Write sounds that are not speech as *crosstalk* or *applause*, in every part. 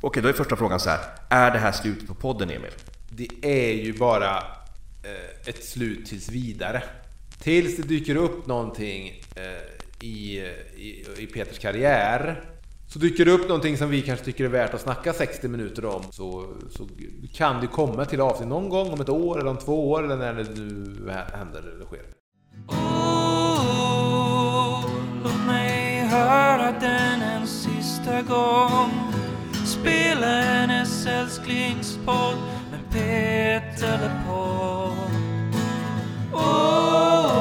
Okej, då är första frågan så här. Är det här slutet på podden, Emil? Det är ju bara eh, ett slut tills vidare. Tills det dyker upp någonting eh, i, i, i Peters karriär. Så dyker det upp någonting som vi kanske tycker är värt att snacka 60 minuter om. Så, så kan det komma till avsnitt någon gång om ett år eller om två år eller när det nu händer eller sker. Oh, låt mig höra den en sista gång Spela hennes älsklingspodd med Peter LePold Oh,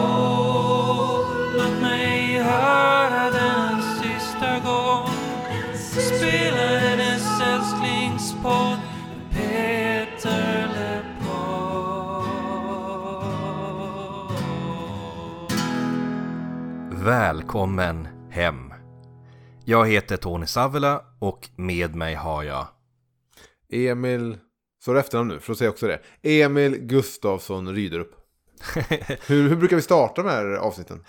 låt mig höra den en sista gång Spela hennes älsklingspodd med Peter LePold Välkommen hem. Jag heter Tony Savela och med mig har jag... Emil, så det efternamn nu, för att säga också det. Emil Gustafsson Ryderup. *laughs* hur, hur brukar vi starta de här avsnitten?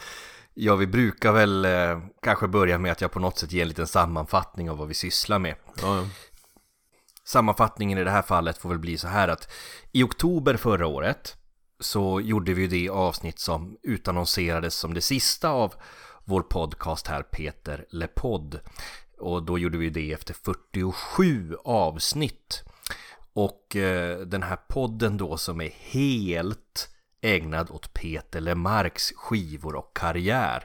Ja, vi brukar väl eh, kanske börja med att jag på något sätt ger en liten sammanfattning av vad vi sysslar med. Ja, ja. Sammanfattningen i det här fallet får väl bli så här att i oktober förra året så gjorde vi det avsnitt som utannonserades som det sista av vår podcast här, Peter LePodd. Och då gjorde vi det efter 47 avsnitt. Och eh, den här podden då som är helt ägnad åt Peter Lemarks skivor och karriär.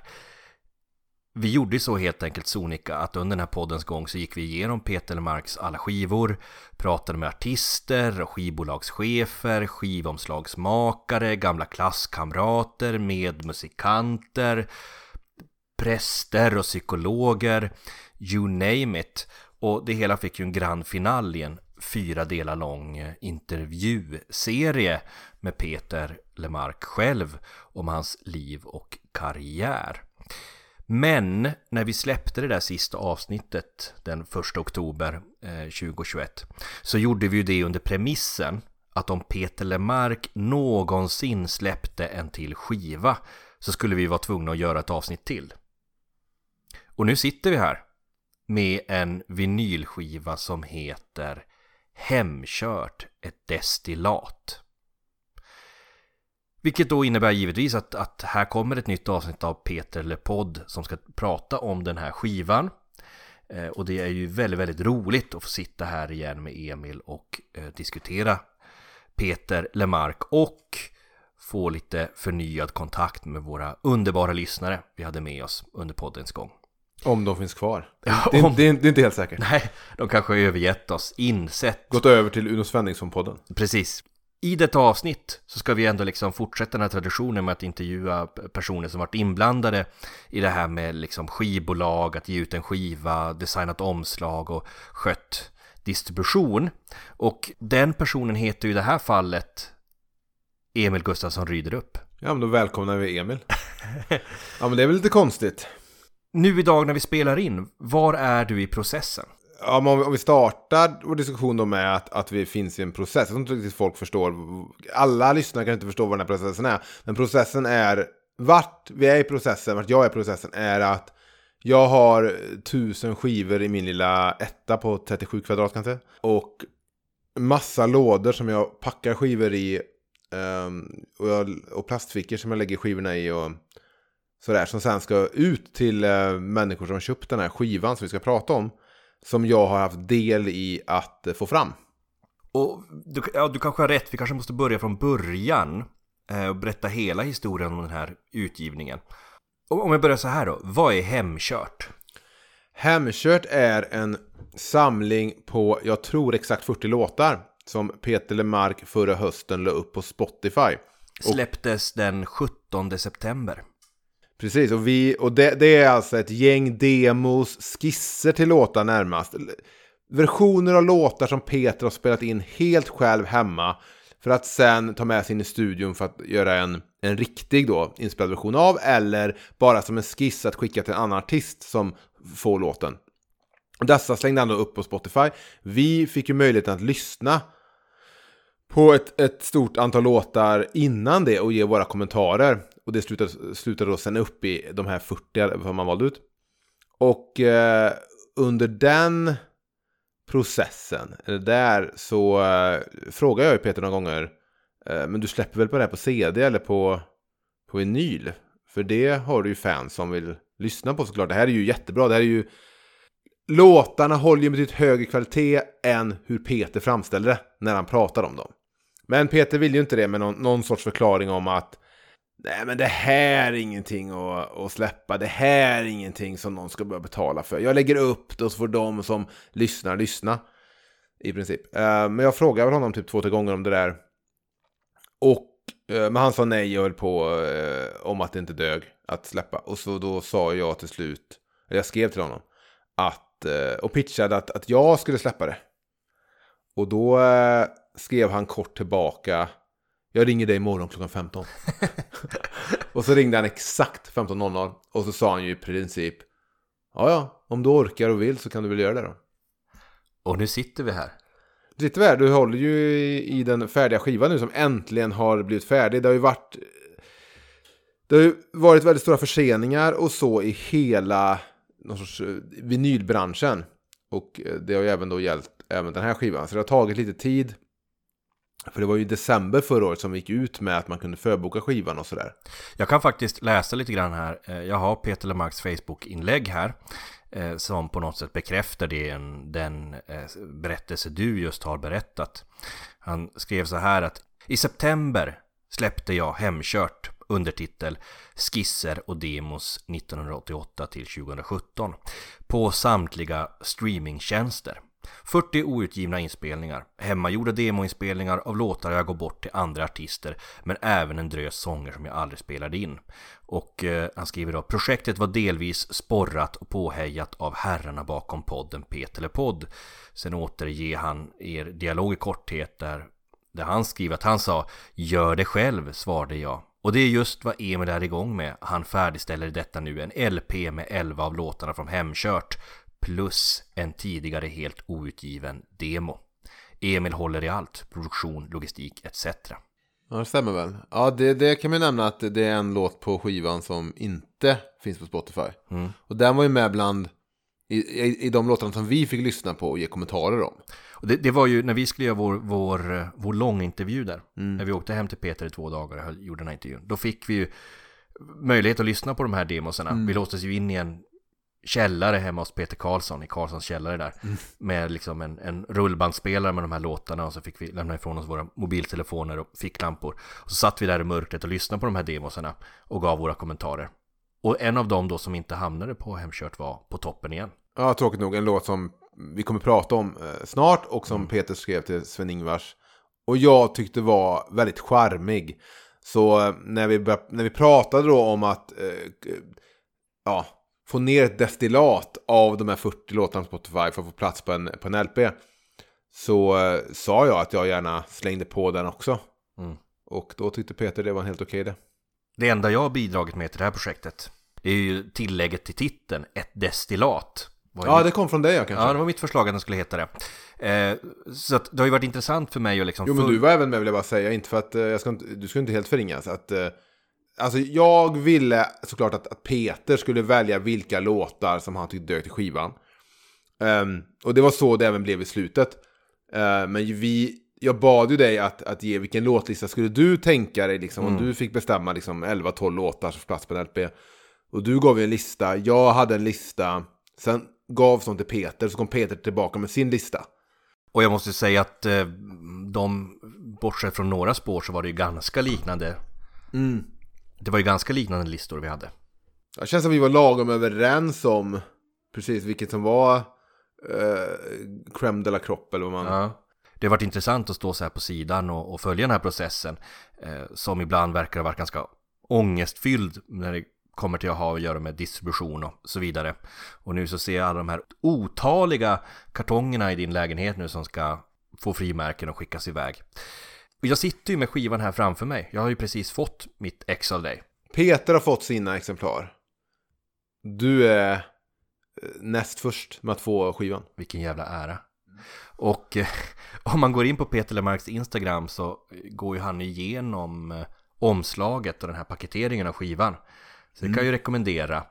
Vi gjorde så helt enkelt sonika att under den här poddens gång så gick vi igenom Peter Lemarks alla skivor, pratade med artister och skivbolagschefer, skivomslagsmakare, gamla klasskamrater, medmusikanter, präster och psykologer, you name it. Och det hela fick ju en grand final i en fyra delar lång eh, intervjuserie med Peter Lemark själv om hans liv och karriär. Men när vi släppte det där sista avsnittet den 1 oktober eh, 2021 så gjorde vi ju det under premissen att om Peter Lemark någonsin släppte en till skiva så skulle vi vara tvungna att göra ett avsnitt till. Och nu sitter vi här med en vinylskiva som heter Hemkört, ett destillat. Vilket då innebär givetvis att, att här kommer ett nytt avsnitt av Peter LePodd som ska prata om den här skivan. Eh, och det är ju väldigt, väldigt roligt att få sitta här igen med Emil och eh, diskutera Peter Lemark och få lite förnyad kontakt med våra underbara lyssnare vi hade med oss under poddens gång. Om de finns kvar. Ja, det, är- om- det, är, det är inte helt säkert. Nej, de kanske har övergett oss, insett Gått över till Uno Svenningsson-podden. Precis. I detta avsnitt så ska vi ändå liksom fortsätta den här traditionen med att intervjua personer som varit inblandade i det här med liksom skivbolag, att ge ut en skiva, designat omslag och skött distribution. Och den personen heter ju i det här fallet Emil Gustafsson Ryderup. Ja, men då välkomnar vi Emil. *laughs* ja, men det är väl lite konstigt. Nu idag när vi spelar in, var är du i processen? Ja, men om vi, startar vår diskussion då med att, att vi finns i en process. Jag tror inte riktigt folk förstår. Alla lyssnare kan inte förstå vad den här processen är. Men processen är, vart vi är i processen, vart jag är i processen, är att jag har tusen skivor i min lilla etta på 37 kvadrat kanske. Och massa lådor som jag packar skivor i. Ehm, och, jag, och plastfickor som jag lägger skivorna i. och sådär, som sen ska ut till eh, människor som köpt den här skivan som vi ska prata om. Som jag har haft del i att eh, få fram. Och du, ja, du kanske har rätt, vi kanske måste börja från början eh, och berätta hela historien om den här utgivningen. Om om jag börjar så här då, vad är Hemkört? Hemkört är en samling på, jag tror exakt 40 låtar. Som Peter Lemark förra hösten la upp på Spotify. Släpptes den 17 september. Precis, och, vi, och det, det är alltså ett gäng demos, skisser till låtar närmast. Versioner av låtar som Peter har spelat in helt själv hemma. För att sen ta med sig in i studion för att göra en, en riktig då, inspelad version av. Eller bara som en skiss att skicka till en annan artist som får låten. Dessa slängde han då upp på Spotify. Vi fick ju möjligheten att lyssna på ett, ett stort antal låtar innan det och ge våra kommentarer. Och det slutade, slutade då sen upp i de här 40 som man valde ut. Och eh, under den processen, eller där så eh, frågar jag ju Peter några gånger, eh, men du släpper väl på det här på CD eller på, på vinyl? För det har du ju fans som vill lyssna på såklart. Det här är ju jättebra. Det här är ju... Låtarna håller ju betydligt högre kvalitet än hur Peter framställer det när han pratar om dem. Men Peter vill ju inte det med någon, någon sorts förklaring om att Nej men det här är ingenting att, att släppa, det här är ingenting som någon ska börja betala för. Jag lägger upp det och så får de som lyssnar lyssna. I princip. Eh, men jag frågade väl honom typ två, tre gånger om det där. Och, eh, men han sa nej och höll på eh, om att det inte dög att släppa. Och så då sa jag till slut, eller jag skrev till honom, att, och pitchade att, att jag skulle släppa det. Och då skrev han kort tillbaka, jag ringer dig imorgon klockan 15. *laughs* och så ringde han exakt 15.00 och så sa han ju i princip, ja ja, om du orkar och vill så kan du väl göra det då. Och nu sitter vi här. Du sitter vi här, du håller ju i, i den färdiga skivan nu som äntligen har blivit färdig. Det har ju varit det har ju varit väldigt stora förseningar och så i hela någon sorts eh, vinylbranschen. Och eh, det har ju även då gällt även den här skivan. Så det har tagit lite tid. För det var ju i december förra året som vi gick ut med att man kunde förboka skivan och sådär. Jag kan faktiskt läsa lite grann här. Eh, jag har Peter Lemarks Facebook-inlägg här. Eh, som på något sätt bekräftar det, den eh, berättelse du just har berättat. Han skrev så här att i september släppte jag Hemkört undertitel Skisser och demos 1988 till 2017 på samtliga streamingtjänster. 40 outgivna inspelningar, hemmagjorda demoinspelningar av låtar jag går bort till andra artister men även en drös sånger som jag aldrig spelade in. Och eh, han skriver då projektet var delvis sporrat och påhejat av herrarna bakom podden Petelepodd. Sen återger han er dialog i korthet där, där han skriver att han sa Gör det själv, svarade jag. Och det är just vad Emil är igång med. Han färdigställer detta nu en LP med 11 av låtarna från Hemkört plus en tidigare helt outgiven demo. Emil håller i allt, produktion, logistik etc. Ja, det stämmer väl. Ja, det, det kan man nämna att det är en låt på skivan som inte finns på Spotify. Och den var ju med bland i, i, i de låtarna som vi fick lyssna på och ge kommentarer om. Det, det var ju när vi skulle göra vår, vår, vår långintervju där, när vi åkte hem till Peter i två dagar och gjorde den här intervjun, då fick vi ju möjlighet att lyssna på de här demosarna. Vi låstes ju in i en källare hemma hos Peter Karlsson, i Karlssons källare där, med liksom en, en rullbandspelare med de här låtarna och så fick vi lämna ifrån oss våra mobiltelefoner och ficklampor. Och så satt vi där i mörkret och lyssnade på de här demosarna och gav våra kommentarer. Och en av dem då som inte hamnade på Hemkört var På toppen igen. Ja, tråkigt nog. En låt som vi kommer prata om eh, snart och som Peter skrev till Sven-Ingvars. Och jag tyckte var väldigt charmig. Så eh, när vi, när vi pratade då om att eh, ja, få ner ett destillat av de här 40 låtarna på Spotify för att få plats på en, på en LP. Så eh, sa jag att jag gärna slängde på den också. Mm. Och då tyckte Peter det var helt okej det. Det enda jag har bidragit med till det här projektet är ju tillägget till titeln, ett destillat. Ja, mitt- det kom från dig ja, kanske. ja, det var mitt förslag att den skulle heta det. Eh, så att det har ju varit intressant för mig att liksom... Jo, men du var även med vill jag bara säga, inte för att eh, jag ska inte, du ska inte helt förringas. Att, eh, alltså jag ville såklart att, att Peter skulle välja vilka låtar som han tyckte dök till skivan. Ehm, och det var så det även blev i slutet. Eh, men vi, jag bad ju dig att, att ge vilken låtlista skulle du tänka dig liksom, om du fick bestämma liksom 11-12 låtar som plats på en LP. Och du gav ju en lista, jag hade en lista, sen gavs de till Peter, så kom Peter tillbaka med sin lista. Och jag måste säga att eh, de, bortsett från några spår så var det ju ganska liknande. Mm. Det var ju ganska liknande listor vi hade. Det känns som vi var lagom överens om precis vilket som var eh, crème de la crop eller vad man... Ja. Det har varit intressant att stå så här på sidan och, och följa den här processen eh, som ibland verkar ha varit ganska ångestfylld när det kommer till att ha att göra med distribution och så vidare. Och nu så ser jag alla de här otaliga kartongerna i din lägenhet nu som ska få frimärken och skickas iväg. Jag sitter ju med skivan här framför mig. Jag har ju precis fått mitt ex av dig. Peter har fått sina exemplar. Du är eh, näst först med att få skivan. Vilken jävla ära. Och eh, *laughs* om man går in på Peter Lemarks Instagram så går ju han igenom eh, omslaget och den här paketeringen av skivan. Så det kan jag ju rekommendera.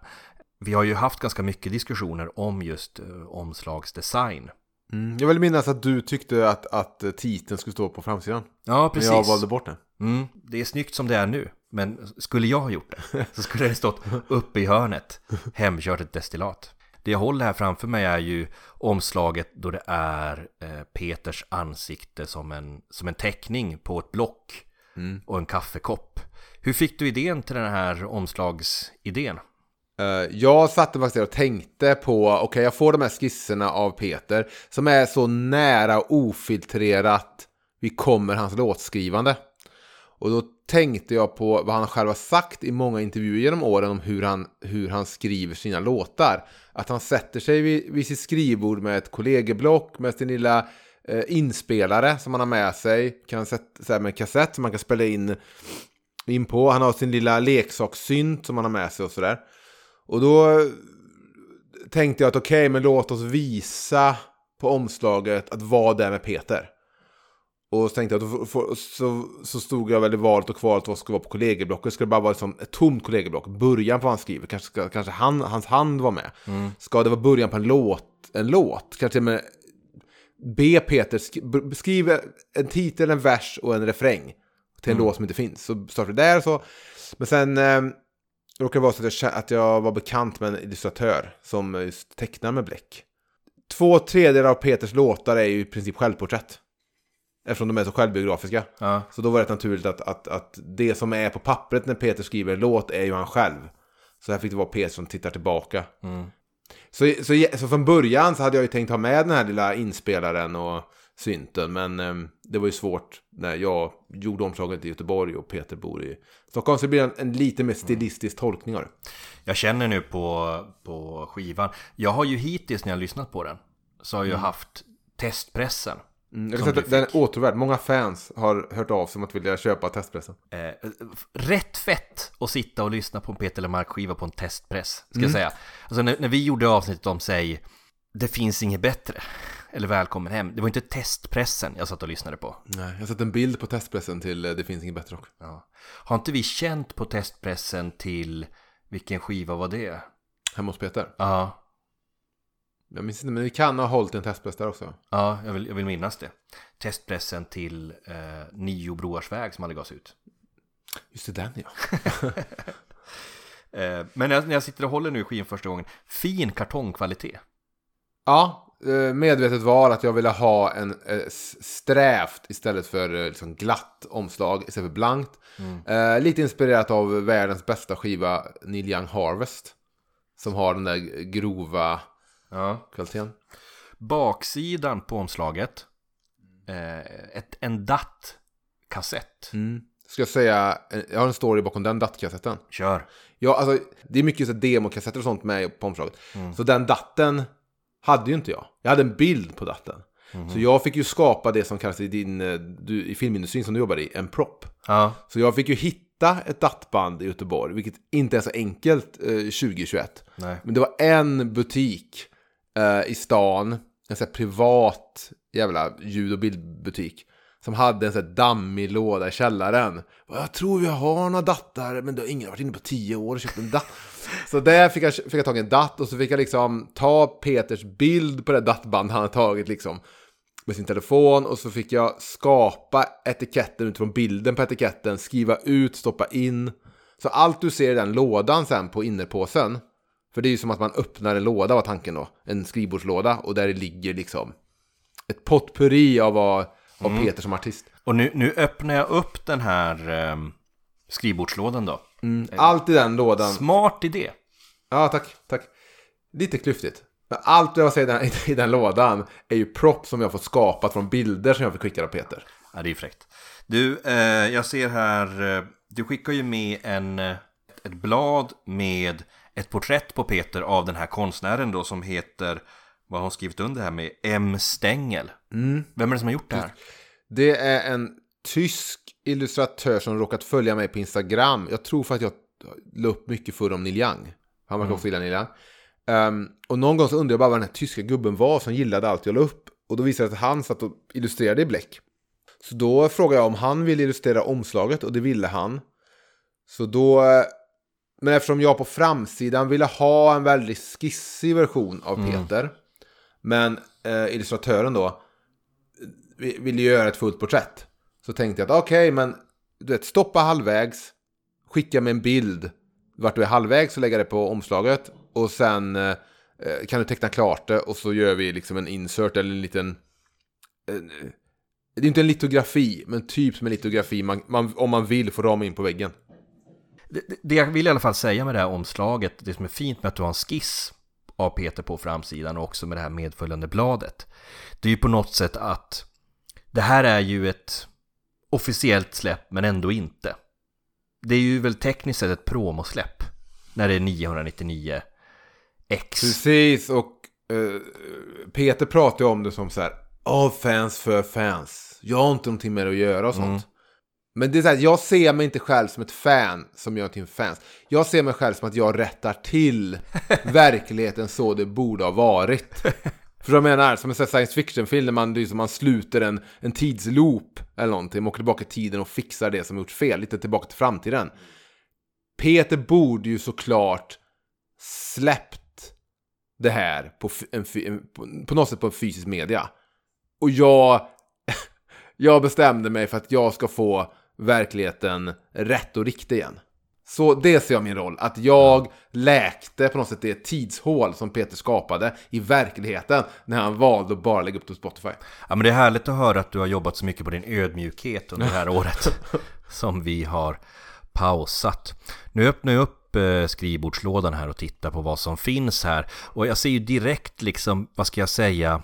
Vi har ju haft ganska mycket diskussioner om just eh, omslagsdesign. Mm. Jag vill minnas att du tyckte att, att titeln skulle stå på framsidan. Ja, Men precis. jag valde bort den. Mm, det är snyggt som det är nu. Men skulle jag ha gjort det så skulle det stått uppe i hörnet. Hemkört ett destillat. Det jag håller här framför mig är ju omslaget då det är eh, Peters ansikte som en, som en teckning på ett block och en kaffekopp. Hur fick du idén till den här omslagsidén? Eh, jag satte faktiskt och tänkte på, okej jag får de här skisserna av Peter som är så nära och ofiltrerat vi kommer hans låtskrivande. Och då tänkte jag på vad han själv har sagt i många intervjuer genom åren om hur han, hur han skriver sina låtar. Att han sätter sig vid, vid sitt skrivbord med ett kollegieblock med sin lilla eh, inspelare som han har med sig. Kan sätta, så här, med kassett som man kan spela in, in på. Han har sin lilla leksakssynt som han har med sig och sådär. Och då tänkte jag att okej, men låt oss visa på omslaget att vad det är med Peter. Och så tänkte jag, att så, så stod jag väl i valet och kvalet vad ska vara på kollegieblocket. Ska det bara vara liksom ett tomt kollegieblock, början på vad han skriver, kanske, ska, kanske han, hans hand var med. Ska det vara början på en låt, en låt? Kanske med be Peter sk- b- skriva en titel, en vers och en refräng till en låt som inte finns. Så startade vi där och så. Men sen eh, råkade det vara så att jag, att jag var bekant med en illustratör som just tecknar med bläck. Två tredjedelar av Peters låtar är ju i princip självporträtt. Eftersom de är så självbiografiska. Ja, Så då var det naturligt att, att, att det som är på pappret när Peter skriver en låt är ju han själv. Så här fick det vara Peter som tittar tillbaka. mm. Så, så, så från början så hade jag ju tänkt ha med den här lilla inspelaren och synten. Men eh, det var ju svårt när jag gjorde omslaget i Göteborg och Peter bor i Stockholm. Så det blir en, en lite mer stilistisk tolkning av det. Jag känner nu på, på skivan. Jag har ju hittills när jag lyssnat på den så har jag haft testpressen. Mm, jag Som kan säga du att den är återvärd. Många fans har hört av sig om att vilja köpa testpressen. Eh, rätt fett att sitta och lyssna på en Peter Lemark-skiva på en testpress, ska jag säga. Alltså när, när vi gjorde avsnittet om, säg, det finns inget bättre, eller välkommen hem. Det var inte testpressen jag satt och lyssnade på. Nej, jag sett en bild på testpressen till eh, Det finns inget bättre också. Ja. Har inte vi känt på testpressen till, vilken skiva var det? Hemma hos Peter. Ja, Jag minns inte, men vi kan ha hållit en testpress där också. ja jag, vill, jag vill minnas det. Testpressen till eh, Nio Broars väg som aldrig gavs ut. Just det, den ja. *laughs* Eh, men när jag, när jag sitter och håller nu i skivan första gången, fin kartongkvalitet. Ja, medvetet val att jag ville ha en eh, strävt istället för eh, liksom glatt omslag istället för blankt. Eh, lite inspirerat av världens bästa skiva Neil Young Harvest. Som har den där grova Ja. kvaliteten. Baksidan på omslaget, eh, ett, en DAT-kassett. Mm. Ska jag säga, eh, jag har en story bakom den DAT-kassetten. Kör. Ja, alltså det är mycket så demokassetter och sånt med på omslaget. Så den datten hade ju inte jag. Jag hade en bild på datten. Så jag fick ju skapa det som kallas i, din, eh, du, i filmindustrin som du jobbar i, en prop. Ja. Så jag fick ju hitta ett dattband i Göteborg, vilket inte är så enkelt eh, 2021. Nej. Men det var en butik eh, i stan, en sån här privat jävla ljud och bildbutik. Som hade en sån här dammig låda i källaren. Jag tror vi har några dattar, men det har ingen varit inne på tio år och köpt en datt. Så där fick jag, fick jag tag i en datt och så fick jag liksom ta Peters bild på det dattband han hade tagit liksom. Med sin telefon och så fick jag skapa etiketten utifrån bilden på etiketten, skriva ut, stoppa in. Så allt du ser i den lådan sen på innerpåsen, för det är ju som att man öppnar en låda var tanken då, en skrivbordslåda och där ligger liksom ett potpurri av, av Peter som artist. Och nu, nu öppnar jag upp den här eh, skrivbordslådan då. Allt i den lådan, Smart idé. ja tack, tack. Lite klyftigt. Men allt jag ser i den, *laughs* i den lådan är ju prop som jag fått skapat från bilder som jag fick skicka av Peter. Ja, det är fräckt. Du, eh, jag ser här, eh, du skickar ju med en, eh, ett blad med ett porträtt på Peter av den här konstnären då som heter, vad har hon skrivit under här med, M. Stengel. Vem är det som har gjort det här? Det är en tysk illustratör som råkat följa mig på Instagram. Jag tror för att jag la upp mycket för om Neil Young. Han verkar också gilla Neil Young. Ehm, och någon gång så undrade jag bara vad den här tyska gubben var som gillade allt jag la upp. Och då visade det sig att han satt och illustrerade i bläck. Så då frågade jag om han ville illustrera omslaget och det ville han. Så då... eh, Men eftersom jag på framsidan ville ha en väldigt skissig version av Peter. Men eh, illustratören då, vi- ville göra ett fullt porträtt. Så tänkte jag att okej, men du vet, stoppa halvvägs, skicka med en bild vart du är halvvägs och lägga det på omslaget. Och sen eh, eh kan du teckna klart det och så gör vi liksom en insert eller en liten... Eh, det är inte en litografi, men typ som en litografi man, man, om man vill få rama in på väggen. Det, det- det jag vill i alla fall säga med det här omslaget, det som är fint med att du har en skiss av Peter på framsidan och också med det här medföljande bladet. Det är ju på något sätt att det här är ju ett officiellt släpp men ändå inte. Det är ju väl tekniskt sett ett promosläpp när det är 999 X. Precis, och eh, Peter pratar ju om det som så här, av fans för fans. Jag har inte någonting med det att göra och sånt. Men det är så här, jag ser mig inte själv som ett fan som gör för fans. Jag ser mig själv som att jag rättar till *laughs* verkligheten så det borde ha varit. För jag menar, som en science fiction-film där man, liksom, man sluter en, en tidsloop eller någonting, man åker tillbaka i tiden och fixar det som gjort fel, lite tillbaka till framtiden. Peter borde ju såklart släppt det här på, en, en, på, på något sätt på en fysisk media. Och jag, *laughs* jag bestämde mig för att jag ska få verkligheten rätt och riktig igen. Så det ser jag min roll, att jag läkte på något sätt det tidshål som Peter skapade i verkligheten när han valde att bara lägga upp det på Spotify. Ja men det är härligt att höra att du har jobbat så mycket på din ödmjukhet under det här *laughs* året som vi har pausat. Nu öppnar jag upp eh, skrivbordslådan här och tittar på vad som finns här och jag ser ju direkt liksom, vad ska jag säga,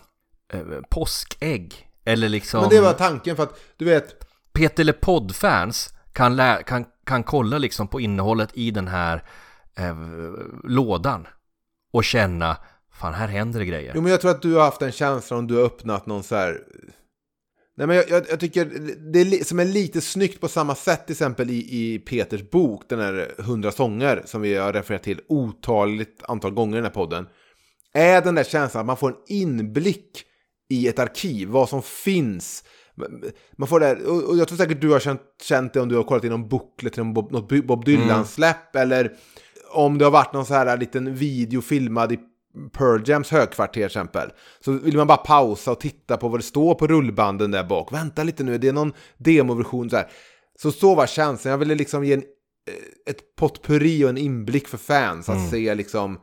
eh, påskägg. Eller liksom... Men det var tanken för att, du vet, Peter Le Pod-fans kan, lä- kan, kan kolla liksom på innehållet i den här eh, lådan och känna, fan här händer det grejer. Jo men jag tror att du har haft en känsla om du har öppnat någon så här... Nej men jag, jag, jag tycker det är li, som är lite snyggt på samma sätt till exempel i, i Peters bok, den här 100 sånger som vi har refererat till otaligt antal gånger i den här podden. Är den där känslan att man får en inblick i ett arkiv, vad som finns. Man får det, här- och jag tror säkert du har känt, känt det om du har kollat in någon booklet till Bob, något Bob Dylan-släpp eller om det har varit någon så här liten video filmad i Pearl Jams högkvarter till exempel. Så vill man bara pausa och titta på vad det står på rullbanden där bak. Vänta lite nu, det är någon demoversion så här. Så så var känslan. Jag ville liksom ge en, eh, ett potpurri och en inblick för fans. Att se liksom...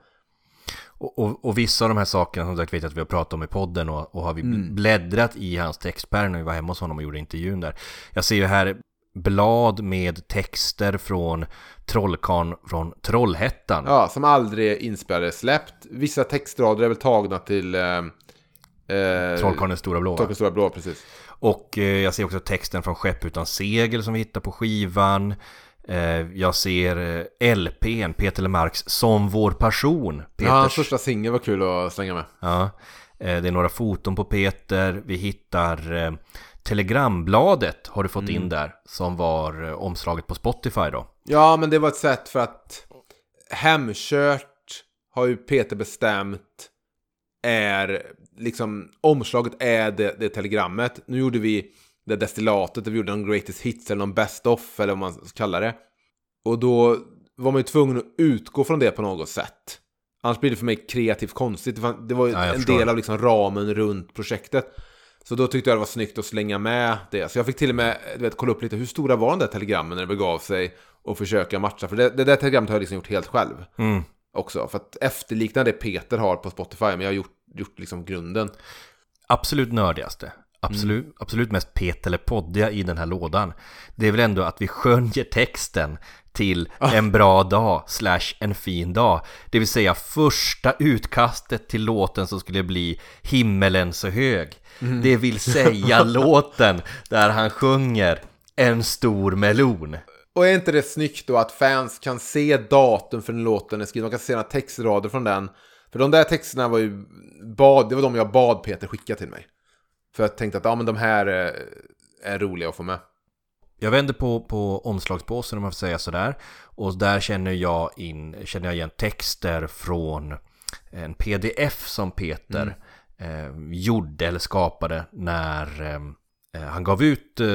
Och, och, och vissa av de här sakerna som sagt vet jag att vi har pratat om i podden och, och har vi bläddrat i hans textpärm när vi var hemma hos honom och gjorde intervjun där. Jag ser ju här blad med texter från Trollkarn från Trollhättan. Ja, som aldrig är inspelade släppt. Vissa textrader är väl tagna till... Eh, eh, Trollkarlens stora blå. Trollkarlens stora blå, precis. Och eh, jag ser också texten från Skepp utan segel som vi hittar på skivan. Eh, jag ser eh, LPn, Peter Lemarks Som vår passion. Ja, hans Peters första singel var kul att slänga med. Ja, eh, det är några foton på Peter. Vi hittar Telegrambladet har du fått Mm. in där som var omslaget på Spotify då. Ja, men det var ett sätt för att Hemkört har ju Peter bestämt är liksom omslaget är det, det telegrammet. Nu gjorde vi det destillatet, där vi gjorde någon greatest hits eller någon best of eller vad man ska kalla det. Och då var man ju tvungen att utgå från det på något sätt. Annars blir det för mig kreativt konstigt. Det var, ju Ja, en del av liksom ramen runt projektet. Så då tyckte jag det var snyggt att slänga med det. Så jag fick till och med du vet, kolla upp lite hur stora var de där telegrammen när det begav sig. Och försöka matcha. För det, det där telegrammet har jag liksom gjort helt själv. Mm. Också. För att efterlikna det Peter har på Spotify. Men jag har gjort, gjort liksom grunden. Absolut nördigaste. Absolut, Mm. absolut mest Peter eller poddiga i den här lådan. Det är väl ändå att vi skönjer texten till Ah. en bra dag slash en fin dag. Det vill säga första utkastet till låten som skulle bli Himmelen så hög. Mm. Det vill säga *laughs* låten där han sjunger En stor melon. Och är inte det snyggt då att fans kan se datum för den låten är skriven? De kan se några textrader från den. För de där texterna var ju bad, det var de jag bad Peter skicka till mig. För jag tänkte att ja, men de här är, är roliga att få med. Jag vänder på, på omslagspåsen om man får säga sådär. Och där känner jag, in, känner jag igen texter från en pdf som Peter eh, gjorde eller skapade när eh, Eh, Han gav ut eh,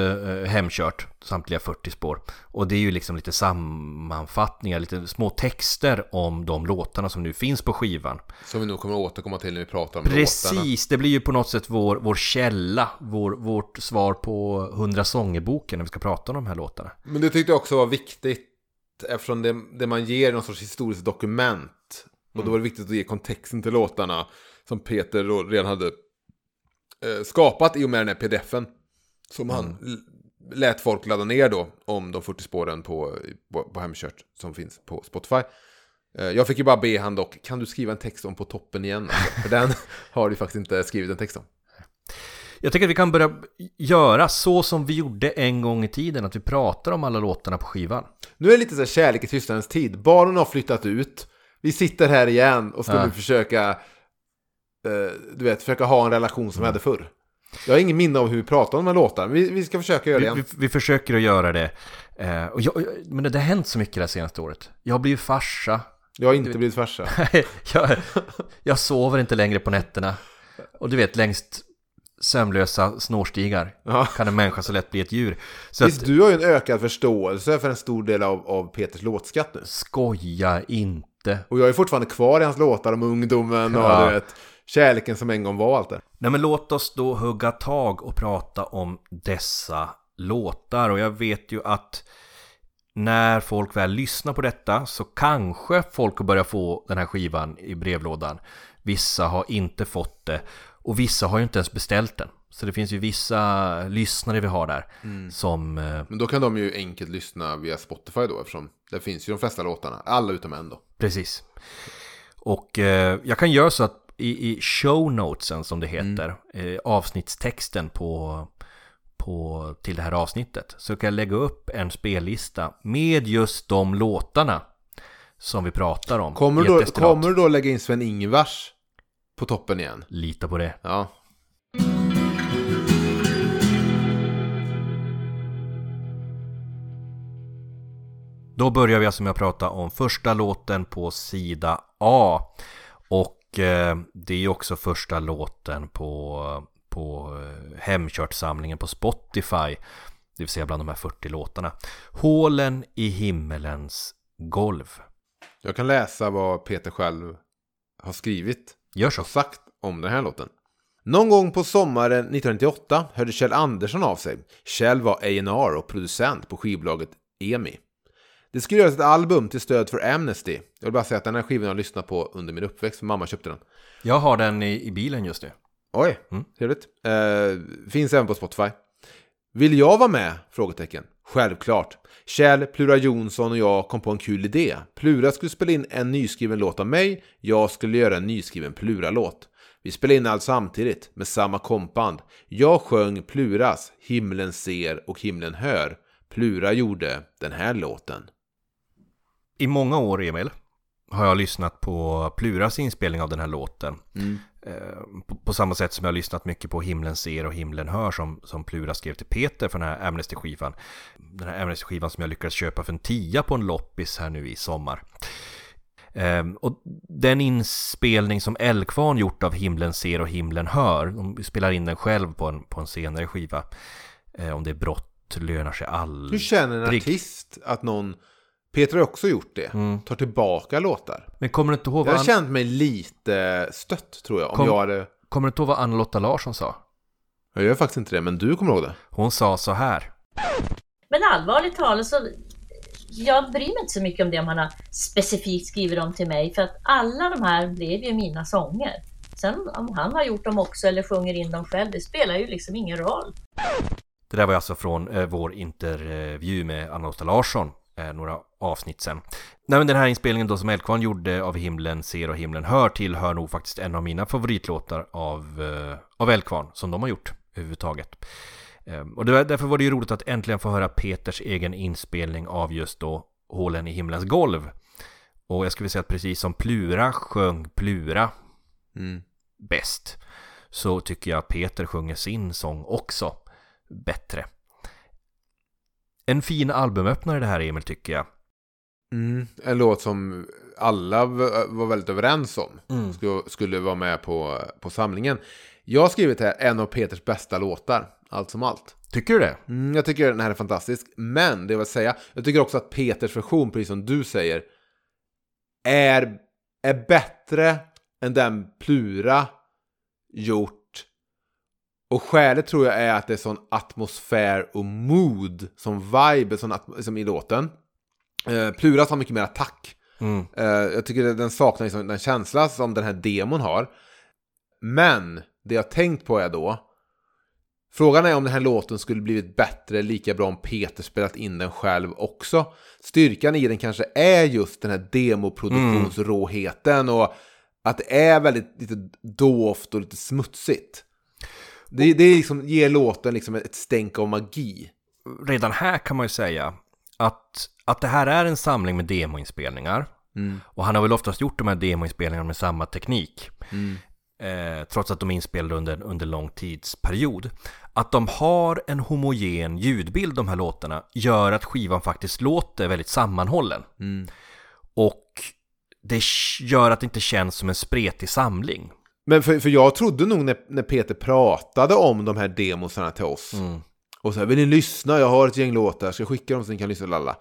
Hemkört, samtliga 40 spår. Och det är ju liksom lite sammanfattningar, lite små texter om de låtarna som nu finns på skivan. Som vi nog kommer att återkomma till när vi pratar om låtarna. Precis, det blir ju på något sätt vår, vår källa, vår, vårt svar på 100 sångerboken när vi ska prata om de här låtarna. Men det tyckte jag också var viktigt eftersom det, det man ger någon sorts historiskt dokument. Och då var det viktigt att ge kontexten till låtarna som Peter redan hade eh, skapat i och med den här pdfen. Som han l- lät folk ladda ner då om de 40 spåren på, på, på Hemkört som finns på Spotify. Eh, jag fick ju bara be han dock, kan du skriva en text om på toppen igen? Alltså, för den *laughs* har du faktiskt inte skrivit en text om. Jag tycker att vi kan börja göra så som vi gjorde en gång i tiden, att vi pratar om alla låtarna på skivan. Nu är det lite så här kärlek i tystnadens tid. Barnen har flyttat ut. Vi sitter här igen och ska Ja. försöka, eh, du vet, försöka ha en relation som vi hade förr. Jag har ingen minne av hur vi pratar om de här låtarna. Vi, vi ska försöka göra det Vi, igen. vi, vi försöker att göra det. Eh, och jag, men det har hänt så mycket det här senaste året. Jag har blivit farsa. Jag har inte blivit farsa. *laughs* jag, jag sover inte längre på nätterna. Och du vet, längst sömnlösa snårstigar Ja. kan en människa så lätt bli ett djur. Så Visst, att, du har ju en ökad förståelse för en stor del av, av Peters låtskatt nu. skoja inte. Och jag är fortfarande kvar i hans låtar om ungdomen och Ja. du vet, kärleken som en gång var allt det. Nej men låt oss då hugga tag och prata om dessa låtar. Och jag vet ju att när folk väl lyssnar på detta så kanske folk börjar få den här skivan i brevlådan. Vissa har inte fått det och vissa har ju inte ens beställt den. Så det finns ju vissa lyssnare vi har där som... eh, Men då kan de ju enkelt lyssna via Spotify då eftersom det finns ju de flesta låtarna. Alla utom en då. Precis. Och eh, jag kan göra så att i, i show notesen som det heter, eh, avsnittstexten på, på, till det här avsnittet, så kan jag lägga upp en spellista med just de låtarna som vi pratar om. Kommer då, kommer du då lägga in Sven-Ingvars på toppen igen? Lita på det. Ja. Då börjar vi alltså med att prata om första låten på sida A. Och det är ju också första låten på, på eh, Hemkört-samlingen på Spotify. Det vill säga bland de här 40 låtarna. Hålen i himmelens golv. Jag kan läsa vad Peter själv har skrivit Gör så. och sagt om den här låten. Någon gång på sommaren 1998 hörde Kjell Andersson av sig. Kjell var A&R och producent på skivbolaget EMI. Det skulle göras ett album till stöd för Amnesty. Jag vill bara säga att den här skivan har jag lyssnat på under min uppväxt, för mamma köpte den. Jag har den i, i bilen just nu. Oj, Mm. trevligt. Eh, finns även på Spotify. Vill jag vara med? Frågetecken. Självklart. Kjell, Plura Jonsson och jag kom på en kul idé. Plura skulle spela in en nyskriven låt av mig, jag skulle göra en nyskriven Plura-låt. Vi spelade in allt samtidigt, med samma kompband. Jag sjöng Pluras Himlen ser och himlen hör. Plura gjorde den här låten. I många år, Emil, har jag lyssnat på Pluras inspelning av den här låten. Eh, På, på samma sätt som jag har lyssnat mycket på Himlen ser och himlen hör som, som Plura skrev till Peter för den här Amnesty-skivan. Den här Amnesty-skivan som jag lyckades köpa för en tia på en loppis här nu i sommar. Ehm, och den inspelning som Eldkvarn gjort av Himlen ser och himlen hör, de spelar in den själv på en, på en senare skiva. Eh, om det är brott lönar sig all... Hur känner en artist att någon, Peter har också gjort det, Mm. tar tillbaka låtar? Men kommer du inte ihåg Jag vad, hade An- känt mig lite stött tror jag, om Kom- jag hade... kommer du inte ihåg vad Anna-Lotta Larsson sa? Jag gör faktiskt inte det, men du kommer ihåg det. Hon sa så här. Men allvarligt talat så jag bryr mig inte så mycket om det om han har specifikt skrivit dem till mig för att alla de här blev ju mina sånger. Sen om han har gjort dem också eller sjunger in dem själv, det spelar ju liksom ingen roll. Det där var alltså från eh, vår intervju med Anna-Lotta Larsson några avsnitt sen. Nej men den här inspelningen då som Eldkvarn gjorde av Himlen ser och himlen hör till hör nog faktiskt en av mina favoritlåtar av, eh, av Eldkvarn som de har gjort överhuvudtaget. Eh, och var, därför var det ju roligt att äntligen få höra Peters egen inspelning av just då Hålen i himlens golv. Och jag skulle säga att precis som Plura sjöng Plura Mm. bäst så tycker jag Peter sjunger sin sång också bättre. En fin albumöppnare det här Emil tycker jag. Mm. En låt som alla var väldigt överens om. Skulle, skulle vara med på, på samlingen. Jag har skrivit här en av Peters bästa låtar. allt som allt. Tycker du det? Mm, jag tycker den här är fantastisk. Men det jag vill säga, jag tycker också att Peters version, precis som du säger, är, är bättre än den Plura gjort. Och skälet tror jag är att det är sån atmosfär och mood, som vibe som, at- som i låten. Eh, Pluras har mycket mer attack. Mm. Eh, jag tycker att den saknar liksom den känsla som den här demon har. Men det jag tänkt på är då Frågan är om den här låten skulle blivit bättre, lika bra om Peter spelat in den själv också. Styrkan i den kanske är just den här demoproduktionsråheten och att det är väldigt lite dovt och lite smutsigt. Det, det liksom ger låten liksom ett stänk av magi. Redan här kan man ju säga att, att det här är en samling med demoinspelningar. Och han har väl oftast gjort de här demoinspelningarna med samma teknik. Eh, trots att de är inspelade under, under lång tidsperiod. Att de har en homogen ljudbild de här låtarna gör att skivan faktiskt låter väldigt sammanhållen. Och det gör att det inte känns som en spretig samling. Men för, för jag trodde nog när, när Peter pratade om de här demosarna till oss. Och så här, vill ni lyssna? Jag har ett gäng låtar, ska jag skicka dem så ni kan lyssna? Lalla.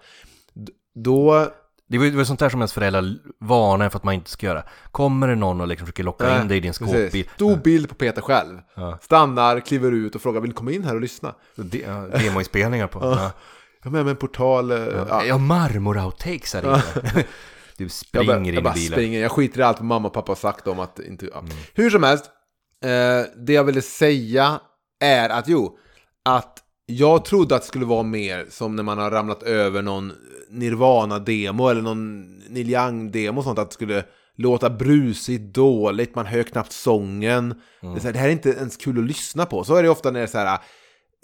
Då... Det var ju sånt där som ens föräldrar varnar för att man inte ska göra. Kommer det någon och liksom försöker locka in dig i din skåpbil? Stor bild på Peter själv. Stannar, kliver ut och frågar, vill ni komma in här och lyssna? De, ja, demoinspelningar på. Ja. Jag har med mig en portal. eh, Ja. Ja, marmor-outtakes här inne. *laughs* *laughs* Du Jag springer bara, in jag bara bilen. springer, jag skiter i allt mamma och pappa har sagt om att inte... Ja. Mm. Hur som helst, eh, det jag ville säga är att jo, att jag trodde att det skulle vara mer som när man har ramlat över någon Nirvana-demo eller någon Neil Young-demo och sånt, att det skulle låta brusigt, dåligt, man hör knappt sången. Det, är så här, det här är inte ens kul att lyssna på. Så är det ofta när det är så här,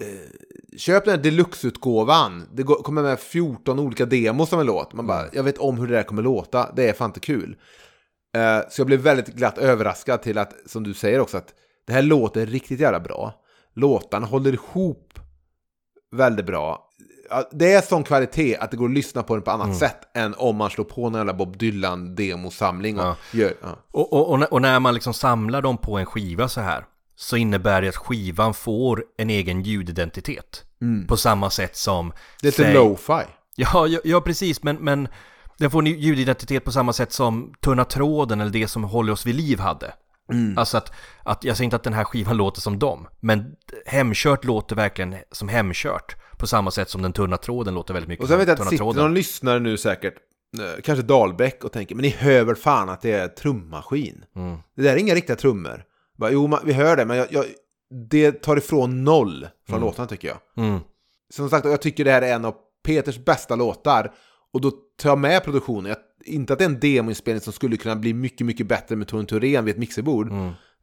eh, köp den här deluxe-utgåvan. Det går, kommer med 14 olika demos som en låt. Man bara, jag vet om hur det där kommer låta. Det är fan inte kul. Eh, så jag blev väldigt glatt överraskad till att, som du säger också, att det här låter riktigt jävla bra. Låtarna håller ihop väldigt bra. Det är sån kvalitet att det går att lyssna på den på annat sätt än om man slår på en jävla Bob Dylan-demosamling och Ja. gör... Ja. Och, och, och när man liksom samlar dem på en skiva så här så innebär det att skivan får en egen ljudidentitet. På samma sätt som... Det är lite lo-fi. Ja, ja, ja precis, men, men den får en ljudidentitet på samma sätt som Tunna tråden eller det som Håller oss vid liv hade. Alltså att, att, jag säger inte att den här skivan låter som dem, men Hemkört låter verkligen som Hemkört. På samma sätt som den tunna tråden låter väldigt mycket Och sen vet jag att tunna det sitter tråden. någon lyssnare nu säkert, eh, kanske Dahlbäck, och tänker men ni hör väl fan att det är trummaskin? Mm. Det där är inga riktiga trummor. Bara, jo, man, vi hör det, men jag, jag, det tar ifrån noll från låtarna tycker jag. Mm. Som sagt, jag tycker det här är en av Peters bästa låtar. Och då tar jag med produktionen. Jag, inte att det är en demoinspelning som skulle kunna bli mycket, mycket bättre med Torun Thorén vid ett mixerbord.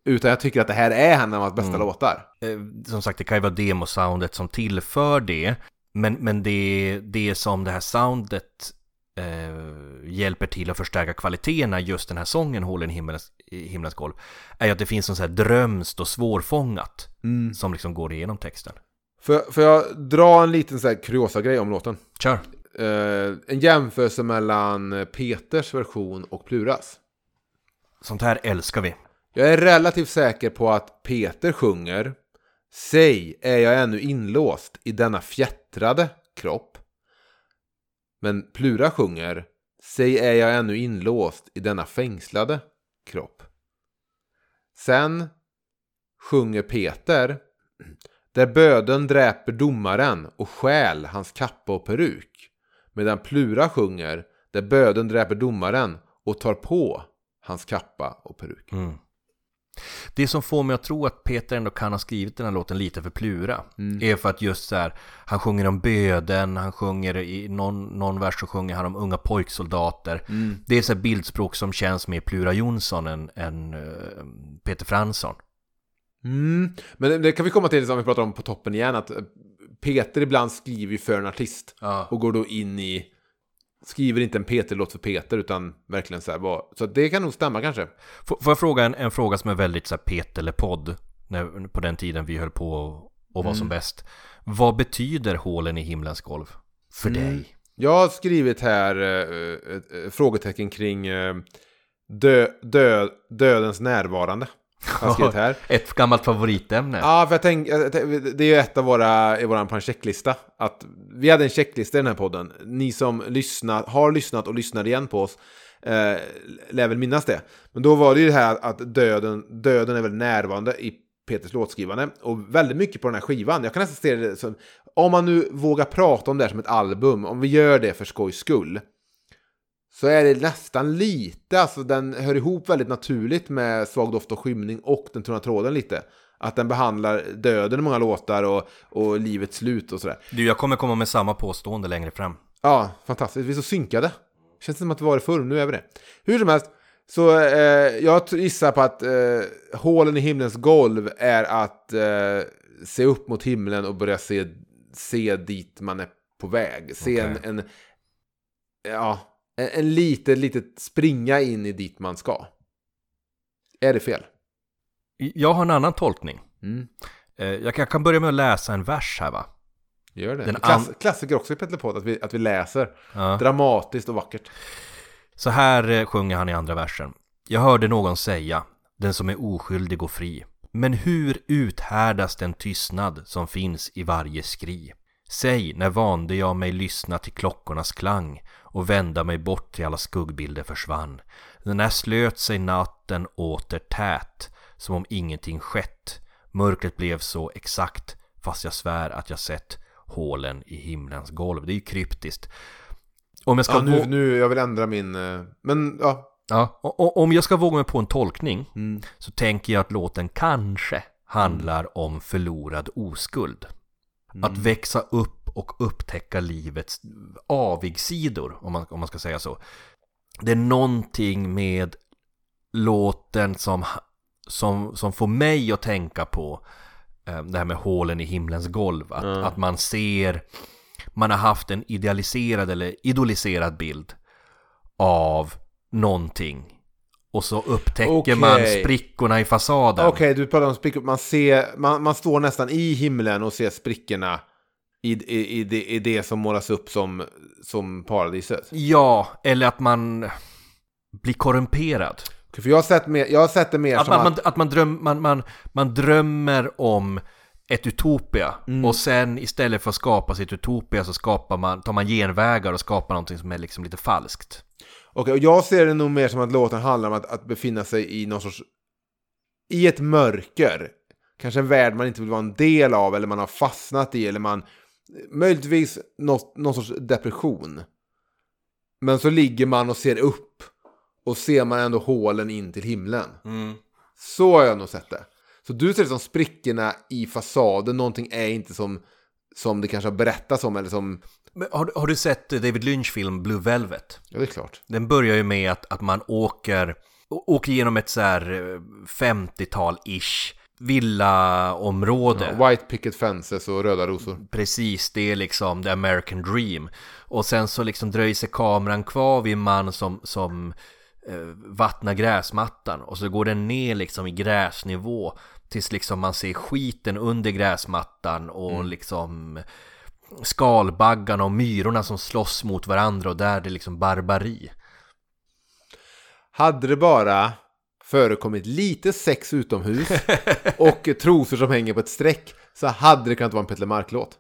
Utan jag tycker att det här är en av hans bästa låtar. Eh, som sagt, det kan ju vara demosoundet som tillför det. Men, men det, det som det här soundet eh, hjälper till att förstärka kvaliteten när just den här sången Hålen i himmelens, i himlens golv är ju att det finns en så här drömst och svårfångat som liksom går igenom texten. Får får jag dra en liten så här kuriosa grej om låten? Kör! Eh, en jämförelse mellan Peters version och Pluras. Sånt här älskar vi. Jag är relativt säker på att Peter sjunger Säg, är jag ännu inlåst i denna fjättrade kropp? Men Plura sjunger Säg, är jag ännu inlåst i denna fängslade kropp? Sen sjunger Peter Där böden dräper domaren och stjäl hans kappa och peruk. Medan Plura sjunger Där böden dräper domaren och tar på hans kappa och peruk. Mm. Det som får mig att tro att Peter ändå kan ha skrivit den här låten lite för Plura är för att just så här, han sjunger om böden, han sjunger i någon, någon vers så sjunger han om unga pojksoldater. Det är så här bildspråk som känns mer Plura Jonsson än, än eh, Peter Fransson. Mm. Men det, kan vi komma till som vi pratar om på toppen igen, att Peter ibland skriver för en artist Ja. och går då in i skriver inte en Peter-låt för Peter utan verkligen så här vad, så det kan nog stämma kanske. Får, får jag fråga en, en fråga som är väldigt så här Peter eller podd när, på den tiden vi höll på och, och var som bäst. Vad betyder hålen i himlens golv för dig? Jag har skrivit här ett, eh, frågetecken kring eh, dö, dö, dödens närvarande. Har skrivit här. Ett gammalt favoritämne. Ja, för jag tänker, det är ju ett av våra, i en checklista. Att vi hade en checklista i den här podden. Ni som lyssnat, har lyssnat och lyssnar igen på oss eh, lär väl minnas det. Men då var det ju det här att döden, döden är väldigt närvarande i Peters låtskrivande. Och väldigt mycket på den här skivan. Jag kan nästan se det som, om man nu vågar prata om det här som ett album, om vi gör det för skojs skull. Så är det nästan lite, alltså den hör ihop väldigt naturligt med Svag doft och skymning och Den tunna tråden lite. Att den behandlar döden i många låtar och, och livets slut och sådär. Du, jag kommer komma med samma påstående längre fram. Ja, fantastiskt. Vi är så synkade. Känns som att det var det förr, nu är vi det. Hur som helst, så eh, jag gissar på att eh, hålen i himlens golv är att eh, se upp mot himlen och börja se, se dit man är på väg. Se en, Okej. en, ja, en, en lite, litet springa in i dit man ska. Är det fel? Jag har en annan tolkning. Mm. Eh, Jag kan, jag kan börja med att läsa en vers här va? Gör det. Den Klass, klassiker också i Petter Podd, att vi, att vi läser. Ja. Dramatiskt och vackert. Så här eh, sjunger han i andra versen. Jag hörde någon säga, den som är oskyldig och fri. Men hur uthärdas den tystnad som finns i varje skri? Säg, när vande jag mig lyssna till klockornas klang och vända mig bort till alla skuggbilder försvann? När slöt sig natten åter tät, som om ingenting skett. Mörkret blev så exakt, fast jag svär att jag sett hålen i himlens golv. Det är ju kryptiskt. Om jag ska Ja, nu, gå- nu, jag vill ändra min... eh, Men, ja. Ja, om jag ska våga mig på en tolkning Mm. så tänker jag att låten kanske handlar om förlorad oskuld. Mm. Att växa upp och upptäcka livets avigsidor, om man, om man ska säga så. Det är någonting med låten som, som, som får mig att tänka på eh, det här med hålen i himlens golv. Att, Mm. att man ser, man har haft en idealiserad eller idoliserad bild av någonting. Och så upptäcker Okej. man sprickorna i fasaden. Okej, du pratar om sprickor. Man, ser, man, man står nästan i himlen och ser sprickorna i, i, i, det, i det som målas upp som, som paradiset. Ja, eller att man blir korrumperad. Okej, För jag har sett, mer, jag har sett det mer Att som man, att... man, att man, dröm, man, man, man drömmer om ett utopia Mm. och sen istället för att skapa sitt utopia så skapar man, tar man genvägar och skapar någonting som är liksom lite falskt. Okej, och jag ser det nog mer som att låten handlar om att, att befinna sig i någon sorts... I ett mörker. Kanske en värld man inte vill vara en del av eller man har fastnat i eller man... Möjligtvis något, någon sorts depression. Men så ligger man och ser upp. Och ser man ändå hålen in till himlen. Så har jag nog sett det. Så du ser det som sprickorna i fasaden, någonting är inte som, som det kanske har berättats om eller som... Men har, du- har du sett David Lynch film Blue Velvet? Ja, det är klart. Den börjar ju med att, att man åker, åker genom ett så här eh, 50-tal-ish villaområde. Ja, white picket fences och röda rosor. Precis, det är liksom the American dream. Och sen så liksom dröjer sig kameran kvar vid en man som, som eh, vattnar gräsmattan. Och så går den ner liksom i gräsnivå. Tills liksom man ser skiten under gräsmattan och liksom skalbaggarna och myrorna som slåss mot varandra och där är det liksom barbari. Hade det bara förekommit lite sex utomhus *laughs* och trosor som hänger på ett streck så hade det kunnat vara en Petter Mark-låt.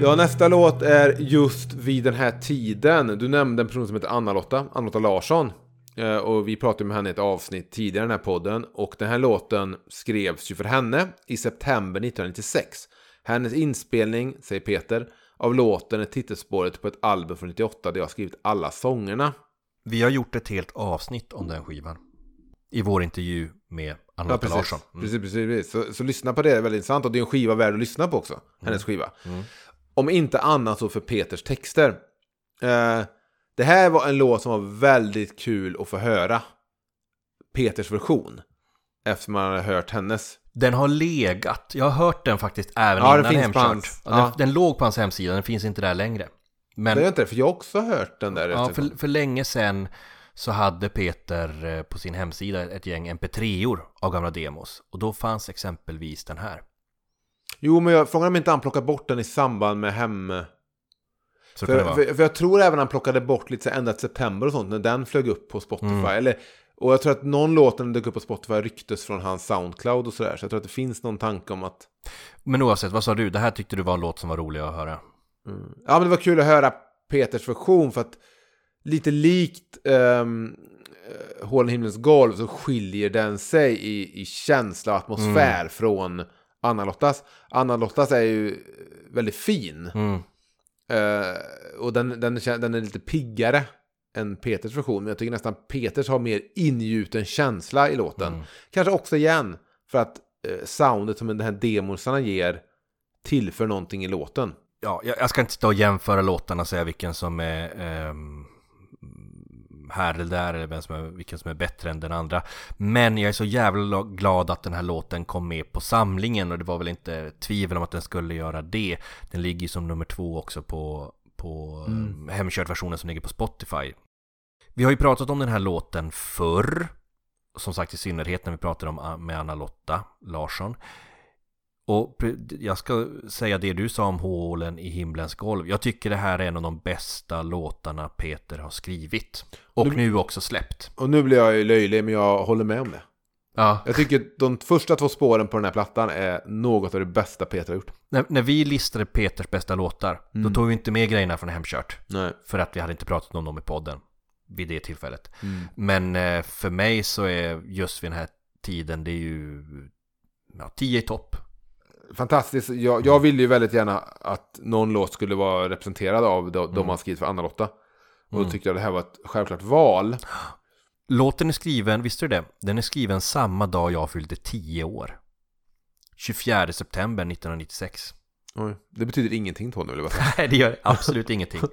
Ja, nästa låt är just vid den här tiden. Du nämnde en person som heter Anna-Lotta, Anna-Lotta Larsson. Eh, Och vi pratade med henne i ett avsnitt tidigare i den här podden. Och den här låten skrevs ju för henne i september 1996. Hennes inspelning, säger Peter, av låten är titelspåret på ett album från 98 där jag har skrivit alla sångerna. Vi har gjort ett helt avsnitt om den skivan. I vår intervju med Ja, Anna precis. Larsson. Mm. precis, precis. Så, så lyssna på det, det är väldigt intressant. Och det är en skiva värd att lyssna på också. Hennes skiva. Om inte annat så för Peters texter. Eh, det här var en låt som var väldigt kul att få höra. Peters version. Efter man hade hört hennes. Den har legat, jag har hört den faktiskt även Ja, innan Hemkört. Ja, den, den låg på hans hemsida, den finns inte där längre. Men Det är inte för jag har också hört den där. ja, för, för länge sedan så hade Peter eh, på sin hemsida ett gäng mp3or av gamla demos. Och då fanns exempelvis den här. Jo, men jag frågar om inte han plockade bort den i samband med hem... För, för, för jag tror även han plockade bort lite ända till september och sånt när den flög upp på Spotify. Mm. Eller Och jag tror att någon låt när den dök upp på Spotify ryktes från hans Soundcloud och sådär. Så jag tror att det finns någon tanke om att... Men oavsett, vad sa du? Det här tyckte du var en låt som var rolig att höra. Mm. Ja men det var kul att höra Peters version för att lite likt um, Hålen i himlens golv så skiljer den sig i, i känsla och atmosfär från Anna-Lottas. Anna-Lottas är ju väldigt fin. Mm. Eh, och den, den, den är lite piggare än Peters version. Men jag tycker nästan Peters har mer ingjuten känsla i låten. Kanske också igen för att eh, soundet som den här demosarna ger tillför någonting i låten. Ja, jag, jag ska inte sitta och jämföra låtarna och säga vilken som är ehm, här eller där eller vem som är, vilken som är bättre än den andra. Men jag är så jävla glad att den här låten kom med på samlingen och det var väl inte tvivel om att den skulle göra det. Den ligger ju som nummer två också på, på mm. hemkört-versionen som ligger på Spotify. Vi har ju pratat om den här låten förr. Som sagt i synnerhet när vi pratade om med Anna-Lotta Larsson. Och jag ska säga det du sa om hålen i himlens golv. Jag tycker det här är en av de bästa låtarna Peter har skrivit. Och nu också släppt. Och nu blir jag ju löjlig men jag håller med om det. Ja. Jag tycker de första två spåren på den här plattan är något av det bästa Peter har gjort. När, när vi listade Peters bästa låtar, då tog vi inte med grejerna från Hemkört. Nej. För att vi hade inte pratat om dem i podden vid det tillfället. Men eh, för mig så är just vid den här tiden, det är ju ja, 10 i topp. Fantastiskt. Jag, jag ville ju väldigt gärna att någon låt skulle vara representerad av de, de man skrivit för Anna-Lotta. Och då tyckte jag det här var ett självklart val. Låten är skriven, visste du det? Den är skriven samma dag jag fyllde 10 år. 24 september 1996. Oj. Det betyder ingenting Tony, vill jag bara säga. Nej, det gör absolut ingenting. *laughs*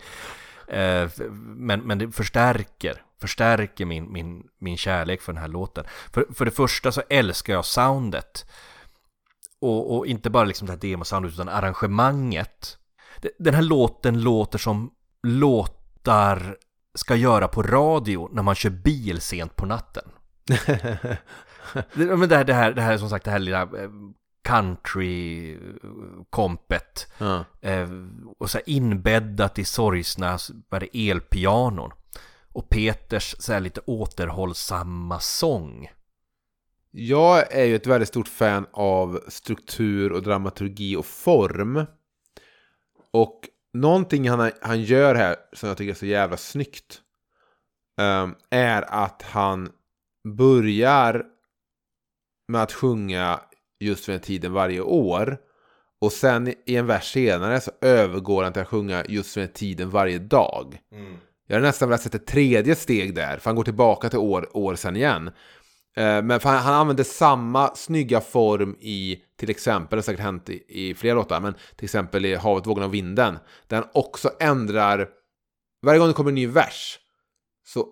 Eh, Men, men det förstärker, förstärker min, min, min kärlek för den här låten. För, för det första så älskar jag soundet. Och, och inte bara liksom det här demosoundet utan arrangemanget. Den här låten låter som låtar ska göra på radio när man kör bil sent på natten. *laughs* det, men det, här, det, här, det här är som sagt det här lilla eh, country-kompet. Ja. Eh, och så inbäddat i sorgsna elpianon. Och Peters så här lite återhållsamma sång. Jag är ju ett väldigt stort fan av struktur och dramaturgi och form. Och någonting han, han gör här som jag tycker är så jävla snyggt. ehm, är att han börjar med att sjunga just vid den tiden varje år. Och sen i en vers senare så övergår han till att sjunga just vid den tiden varje dag. Jag hade nästan velat sätta ett tredje steg där, för han går tillbaka till år, år sen igen. Eh, men för han, han använder samma snygga form i, till exempel, det har säkert hänt i, i flera låtar, men till exempel i Havet, vågorna och vinden, där han också ändrar, varje gång det kommer en ny vers, så,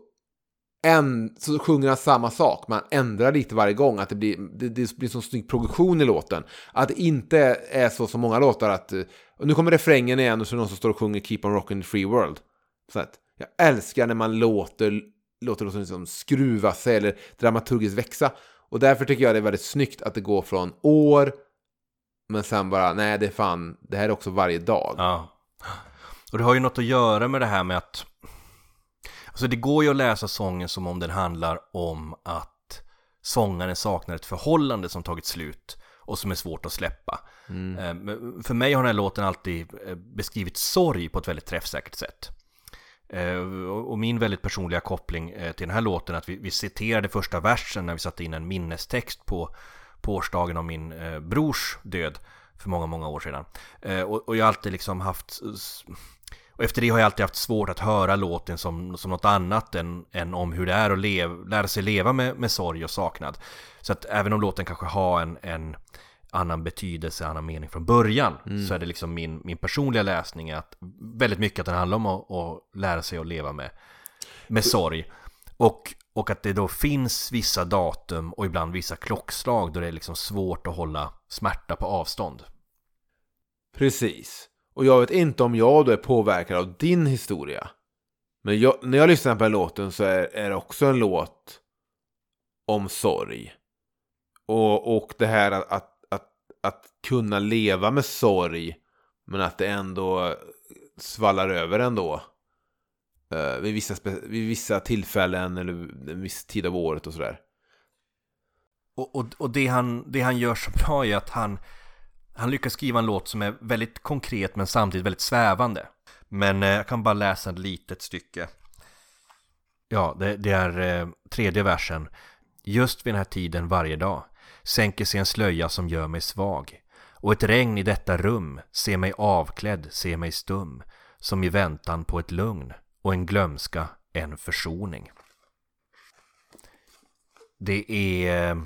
en, så sjunger han samma sak, men han ändrar lite varje gång, att det blir, det, det blir så snygg progression i låten. Att det inte är så som många låtar att, och nu kommer refrängen igen och så är det någon som står och sjunger Keep on rocking the free world. Så att, jag älskar när man låter, låter låten liksom skruva sig eller dramaturgiskt växa. Och därför tycker jag det är väldigt snyggt att det går från år, men sen bara, nej det är fan, det här är också varje dag. Ja. Och det har ju något att göra med det här med att Alltså det går ju att läsa sången som om den handlar om att sångaren saknar ett förhållande som tagit slut och som är svårt att släppa. Eh, men För mig har den här låten alltid eh, beskrivit sorg på ett väldigt träffsäkert sätt. Eh, och min väldigt personliga koppling eh, till den här låten är att vi, vi citerade första versen när vi satte in en minnestext på, på årsdagen av min eh, brors död för många, många år sedan. Eh, Och, och jag har alltid liksom haft och efter det har jag alltid haft svårt att höra låten som, som något annat än, än om hur det är att lev, lära sig leva med, med sorg och saknad. Så att även om låten kanske har en, en annan betydelse, annan mening från början så är det liksom min, min personliga läsning att väldigt mycket att den handlar om att, att lära sig att leva med, med sorg. Och, och att det då finns vissa datum och ibland vissa klockslag då det är liksom svårt att hålla smärta på avstånd. Precis. Och jag vet inte om jag då är påverkad av din historia. Men jag, när jag lyssnar på den låten så är, är det också en låt om sorg. Och, och det här att, att, att, kunna leva med sorg, men att det ändå svallar över ändå. Uh, vid, vissa vid vissa tillfällen eller en viss tid av året och sådär. Och, och, och det, han, det han gör så bra är att han, han lyckas skriva en låt som är väldigt konkret men samtidigt väldigt svävande. Men eh, jag kan bara läsa ett litet stycke. Ja, det, det är eh, tredje versen. Just vid den här tiden varje dag sänker sig en slöja som gör mig svag. Och ett regn i detta rum ser mig avklädd, ser mig stum. Som i väntan på ett lugn och en glömska, en försoning. Det är eh,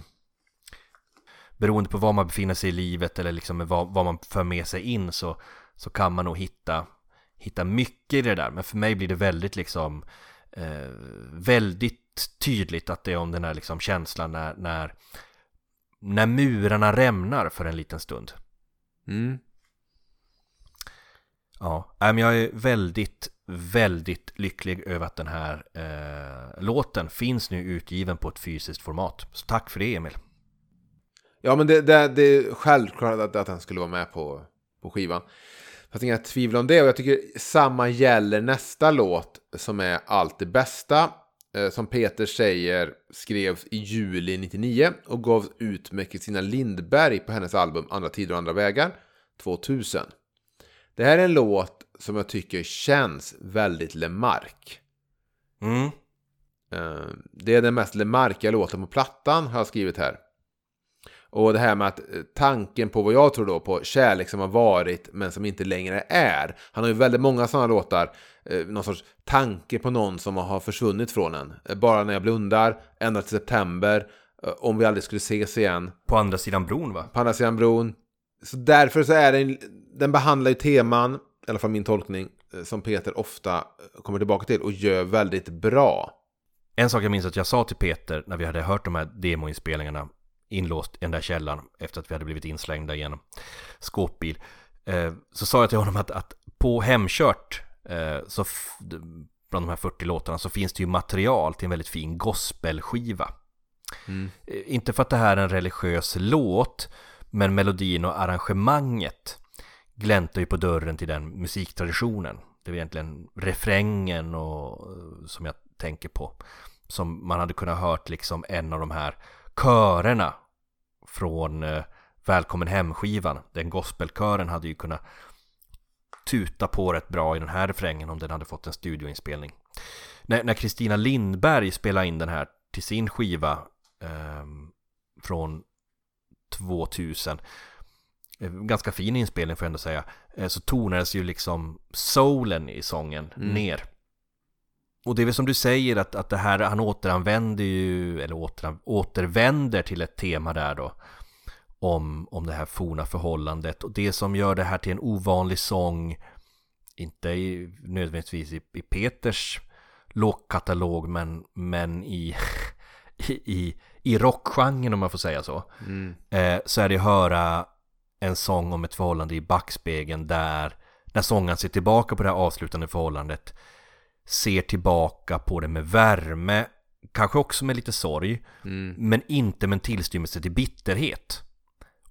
beroende på var man befinner sig i livet eller liksom vad, vad man för med sig in så, så kan man nog hitta, hitta mycket i det där. Men för mig blir det väldigt liksom eh, väldigt tydligt att det är om den här liksom känslan när, när, när murarna rämnar för en liten stund. Mm. Ja, nej, men jag är väldigt, väldigt lycklig över att den här eh, låten finns nu utgiven på ett fysiskt format. Så tack för det Emil. Ja, men det, det, det är självklart att, att han skulle vara med på, på skivan. Fast inga tvivel om det. Och jag tycker samma gäller nästa låt som är Allt det bästa. Eh, som Peter säger skrevs i juli 99 och gavs ut med Kristina Lindberg på hennes album Andra tider och andra vägar 2000. Det här är en låt som jag tycker känns väldigt Lemark. Mm. Eh, Det är den mest Lemarkiga låten på plattan har jag skrivit här. Och det här med att eh, tanken på vad jag tror då på kärlek som har varit men som inte längre är. Han har ju väldigt många sådana låtar. Eh, någon sorts tanke på någon som har försvunnit från en. Eh, Bara när jag blundar, ända till september. Om vi aldrig skulle ses igen. På andra sidan bron va? På andra sidan bron. Så därför så är den, den behandlar ju teman, i alla fall min tolkning, som Peter ofta kommer tillbaka till och gör väldigt bra. En sak jag minns att jag sa till Peter när vi hade hört de här demoinspelningarna inlåst i den där källaren efter att vi hade blivit inslängda i en skåpbil. Eh, så sa jag till honom att, att på Hemkört, eh, så bland de här 40 låtarna, så finns det ju material till en väldigt fin gospelskiva. Mm. Eh, Inte för att det här är en religiös låt, men melodin och arrangemanget gläntar ju på dörren till den musiktraditionen. Det är egentligen refrängen och, som jag tänker på. Som man hade kunnat hört liksom en av de här körerna från eh, Välkommen hem-skivan. Den gospelkören hade ju kunnat tuta på rätt bra i den här refrängen om den hade fått en studioinspelning. När Kristina Lindberg spelade in den här till sin skiva ehm, från 2000 eh, Ganska fin inspelning får jag ändå säga eh, Så tonades ju liksom soulen i sången Mm. ner Och det är väl som du säger att, att det här, han återanvänder ju Eller återan, återvänder till ett tema där då om, om det här forna förhållandet och det som gör det här till en ovanlig sång Inte i, nödvändigtvis i, i Peters låtkatalog men, men i, *laughs* i, i, i rockgenren om man får säga så Mm. eh, så är det att höra en sång om ett förhållande i backspegeln där när sångaren ser tillbaka på det här avslutande förhållandet ser tillbaka på det med värme kanske också med lite sorg Mm. men inte med en tillstymmelse till bitterhet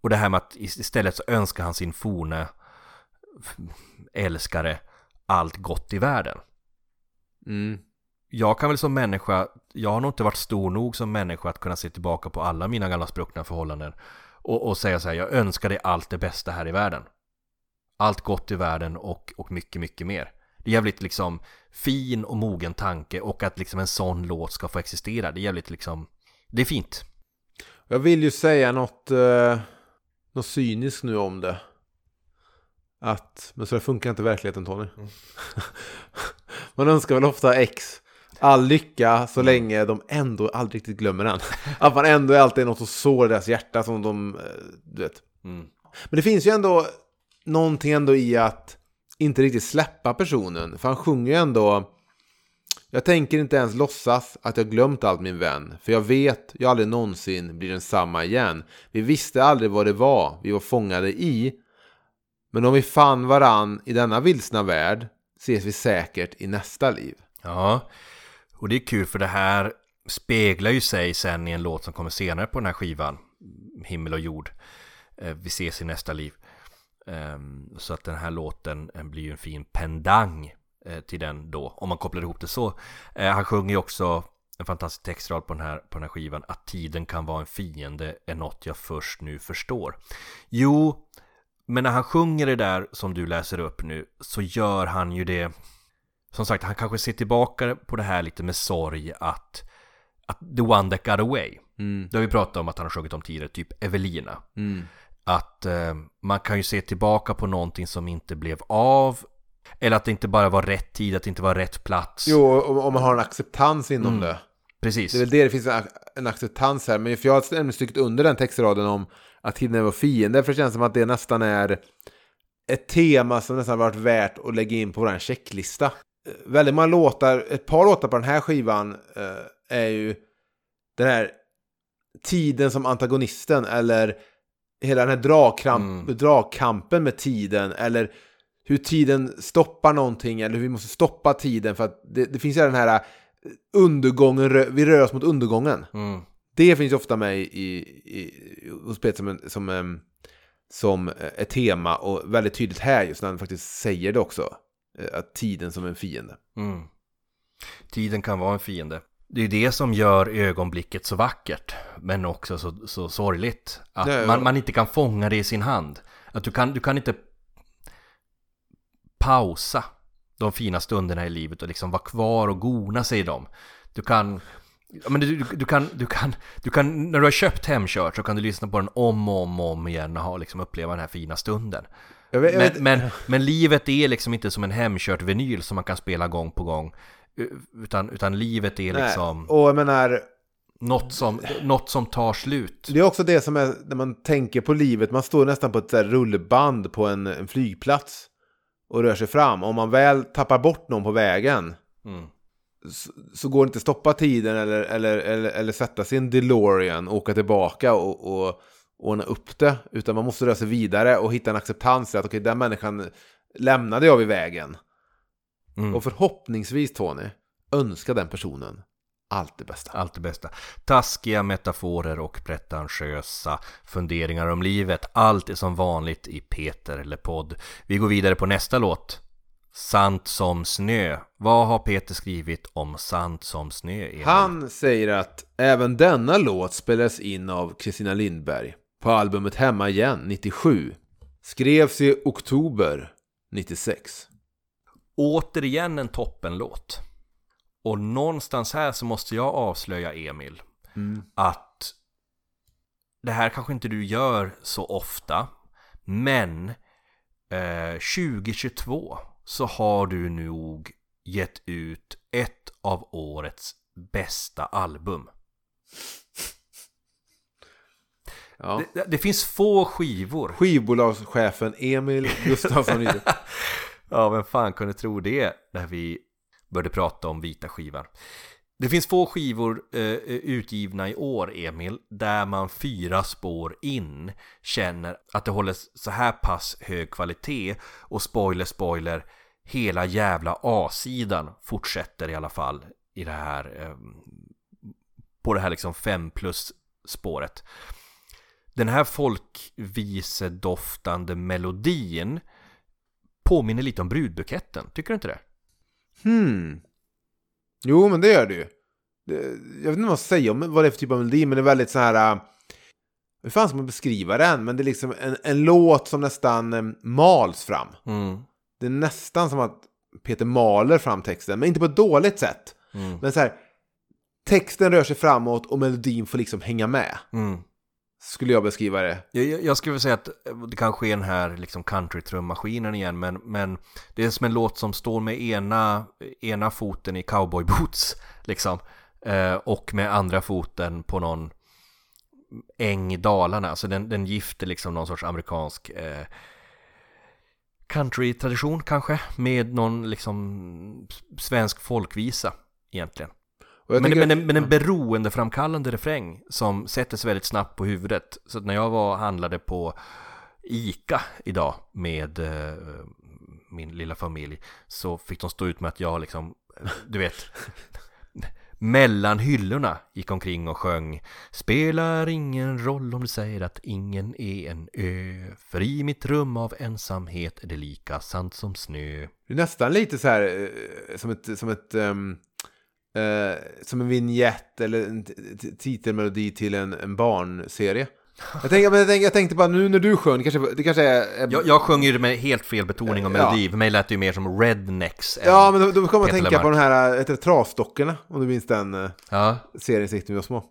och det här med att istället så önskar han sin forne älskare allt gott i världen Mm. jag kan väl som människa, jag har nog inte varit stor nog som människa att kunna se tillbaka på alla mina gamla spruckna förhållanden och, och säga så här, jag önskar dig allt det bästa här i världen. Allt gott i världen och, och mycket, mycket mer. Det är jävligt liksom fin och mogen tanke och att liksom en sån låt ska få existera. Det är jävligt liksom, det är fint. Jag vill ju säga något, eh, något cyniskt nu om det. Att, men så funkar inte verkligheten Tony. *laughs* Man önskar väl ofta ex all lycka så länge de ändå aldrig riktigt glömmer den. *laughs* Att man ändå alltid är något som sår deras hjärta som de, eh, du vet. Mm. Men det finns ju ändå någonting ändå i att inte riktigt släppa personen. För han sjunger ju ändå Jag tänker inte ens låtsas att jag glömt allt min vän. För jag vet jag aldrig någonsin blir densamma igen. Vi visste aldrig vad det var vi var fångade i. Men om vi fann varann i denna vilsna värld ses vi säkert i nästa liv. Ja, och det är kul för det här speglar ju sig sen i en låt som kommer senare på den här skivan Himmel och jord eh, Vi ses i nästa liv Ehm, Så att den här låten eh, blir ju en fin pendang eh, till den då, om man kopplar ihop det så. Eh, han sjunger ju också en fantastisk textrad på den, här, på den här skivan, att tiden kan vara en fiende är något jag först nu förstår. Jo, men när han sjunger det där som du läser upp nu så gör han ju det Som sagt, han kanske ser tillbaka på det här lite med sorg att Att the one that got away Mm. Det har vi pratat om att han har sjungit om tidigare, typ Evelina Mm. Att eh, man kan ju se tillbaka på någonting som inte blev av Eller att det inte bara var rätt tid, att det inte var rätt plats Jo, om, man har en acceptans inom Mm. det. Precis Det är väl det det finns en, acceptans här. Men för jag har strukit under den textraden om att tiden är vår fiende. För det känns som att det nästan är ett tema som nästan varit värt att lägga in på vår checklista. Väldigt många låtar, ett par låtar på den här skivan eh, är ju den här tiden som antagonisten eller hela den här dragkramp, Mm. dragkampen med tiden eller hur tiden stoppar någonting eller hur vi måste stoppa tiden för att det, det finns ju den här eh, undergången, vi rör oss mot undergången. mm. Det finns ofta med i, i, hos Peter som, en- som, som ett tema och väldigt tydligt här just när han faktiskt säger det också. eh, Att tiden som en fiende. Mm. Tiden kan vara en fiende. Det är det som gör ögonblicket så vackert, men också så, så sorgligt. Att ja. Man, man inte kan fånga det i sin hand. Att du kan, du kan inte pausa de fina stunderna i livet och liksom vara kvar och gona sig i dem. Du kan, men du, du, du, kan, du, kan, du kan, när du har köpt Hemkört så kan du lyssna på den om och om och om igen och ha, liksom, uppleva den här fina stunden. Jag vet, jag vet, Men, men, men livet är liksom inte som en hemkört vinyl som man kan spela gång på gång. Utan, utan livet är nej. liksom Och jag menar, något, som, något som tar slut. det är också det som är när man tänker på livet. Man står nästan på ett så rullband på en, en flygplats och rör sig fram. Om man väl tappar bort någon på vägen Mm. så, så går det inte att stoppa tiden eller, eller, eller, eller sätta en DeLorean och åka tillbaka och, och ordna upp det. Utan man måste röra sig vidare och hitta en acceptans att okej, den människan lämnade jag vid vägen. Mm. Och förhoppningsvis, Tony, önska den personen allt det bästa. Allt det bästa. Taskiga metaforer och pretentiösa funderingar om livet. Allt är som vanligt i Peter eller podd. Vi går vidare på nästa låt. Sant som snö. Vad har Peter skrivit om Sant som snö? Emil? Han säger att även denna låt spelades in av Kristina Lindberg på albumet Hemma igen 97. Skrevs i oktober 96. Återigen en toppenlåt. Och någonstans här så måste jag avslöja Emil att det här kanske inte du gör så ofta, men eh, 2022 så har du nog gett ut ett av årets bästa album. Ja. Det, det finns få skivor. Skivbolagschefen Emil Gustafsson. *laughs* Ja, vem fan kunde tro det när vi började prata om vita skivan. Det finns få skivor eh, eh, utgivna i år, Emil, där man fyra spår in känner att det håller så här pass hög kvalitet och spoiler, spoiler, hela jävla A-sidan fortsätter i alla fall i det här eh, på det här liksom 5 plus spåret. Den här folkvisedoftande melodin påminner lite om brudbuketten, tycker du inte det? Hmm. Jo, men det gör det ju. Jag vet inte vad man säga om vad det är för typ av melodi, men det är väldigt så här... äh, Hur fan ska man beskriva den? Men det är liksom en, en låt som nästan eh, mals fram. Mm. Det är nästan som att Peter maler fram texten, men inte på ett dåligt sätt. Mm. Men så här, texten rör sig framåt och melodin får liksom hänga med. Mm. Skulle jag beskriva det. Jag, jag- skulle vilja säga att eh, det kanske är den här liksom countrytrummaskinen igen, men, men det är som en låt som står med ena, ena foten i cowboyboots, *laughs* liksom, eh, och med andra foten på någon äng i Dalarna. Alltså den, den gifter liksom någon sorts amerikansk eh, countrytradition kanske, med någon liksom svensk folkvisa egentligen. Men, tycker- men, en, men en beroendeframkallande refräng som sätter sig väldigt snabbt på huvudet. Så att när jag var handlade på ICA idag med eh, min lilla familj så fick de stå ut med att jag liksom, du vet, *laughs* mellan hyllorna gick omkring och sjöng Spelar ingen roll om du säger att ingen är en ö För i mitt rum av ensamhet är det lika sant som snö Det är nästan lite så här eh, som ett, som ett ehm, eh, som en vignett eller en titelmelodi till en, en barnserie. Jag tänkte, men jag, tänkte, jag tänkte bara nu när du sjöng, kanske, det kanske är... Jag, jag sjunger ju med helt fel betoning och Ja. melodi, för mig lät det ju mer som rednecks Ja, men då, då kommer man tänka på Lemark. de här heter det, Trasdockorna, om du minns den eh, Ja, serien Sikt när vi var små.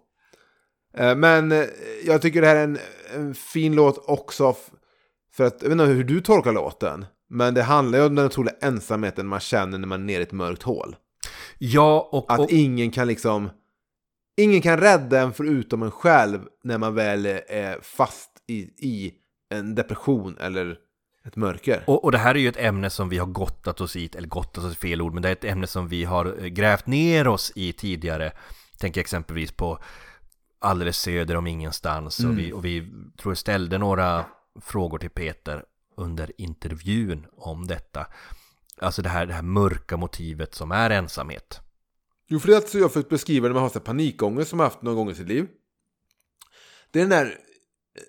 Eh, men eh, jag tycker det här är en, en fin låt också, för att, jag vet inte hur du tolkar låten, men det handlar ju om den otroliga ensamheten man känner när man är nere i ett mörkt hål. Ja och, Att och ingen kan liksom... Ingen kan rädda en förutom en själv när man väl är fast i, i en depression eller ett mörker. Och, och det här är ju ett ämne som vi har gottat oss i, eller gottat oss är fel ord, men det är ett ämne som vi har eh, grävt ner oss i tidigare. Tänker exempelvis på Alldeles söder om ingenstans och, vi, och vi tror ställde några frågor till Peter under intervjun om detta. Alltså det här, det här mörka motivet som är ensamhet. Jo, för det är alltså jag försökt beskriva när man har så panikångest som man haft någon gång i sitt liv. Det är den där,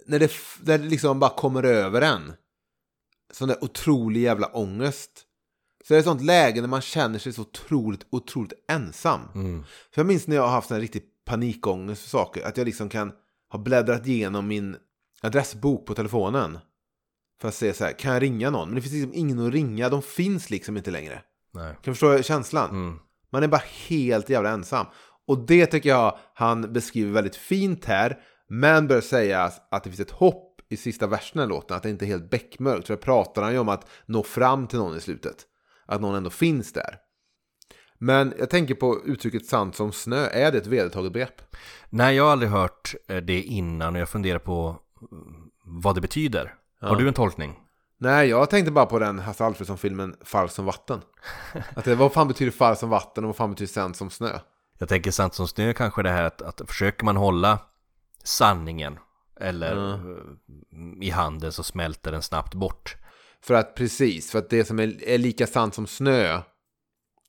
när det, när det liksom bara kommer över en. Sån där otrolig jävla ångest. Så det är ett sånt läge när man känner sig så otroligt, otroligt ensam. För jag minns när jag har haft här riktig panikångest för saker. Att jag liksom kan ha bläddrat igenom min adressbok på telefonen. För att se så här, kan jag ringa någon? Men det finns liksom ingen att ringa, de finns liksom inte längre. Nej. Kan du förstå känslan? Mm. Man är bara helt jävla ensam. Och det tycker jag han beskriver väldigt fint här. Men bör sägas att det finns ett hopp i sista versen i låten. Att det inte är helt beckmörkt. För där pratar han ju om att nå fram till någon i slutet. Att någon ändå finns där. Men jag tänker på uttrycket sant som snö. Är det ett vedertaget begrepp? Nej, jag har aldrig hört eh, det innan och jag funderar på mm, vad det betyder. Har du en tolkning? Nej, jag tänkte bara på den Hasse Alfredson-filmen Fall som vatten. *laughs* Att det, vad fan betyder fall som vatten och vad fan betyder sant som snö? Jag tänker sant som snö kanske det här att, att försöker man hålla sanningen eller eh, i handen så smälter den snabbt bort. För att precis, för att det som är, är lika sant som snö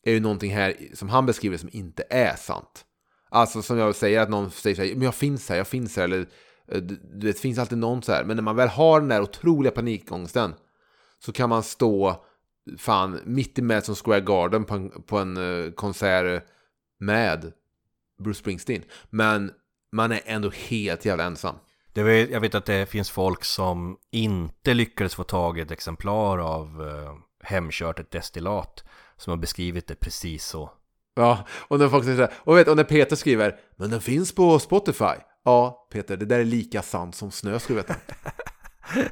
är ju någonting här som han beskriver som inte är sant. Alltså som jag säger att någon säger så här, men jag finns här, jag finns här, eller du du vet, det finns alltid någon så här. Men när man väl har den där otroliga panikångesten så kan man stå fan mitt i Madison Square Garden på en, på en eh, konsert med Bruce Springsteen. Men man är ändå helt jävla ensam. Det vet, jag vet att det finns folk som inte lyckades få tag i ett exemplar av eh, Hemkört ett destillat som har beskrivit det precis så. Ja, och när folk säger så här, och, vet, och när Peter skriver Men den finns på Spotify Ja, Peter, det där är lika sant som snö skulle du veta. *laughs*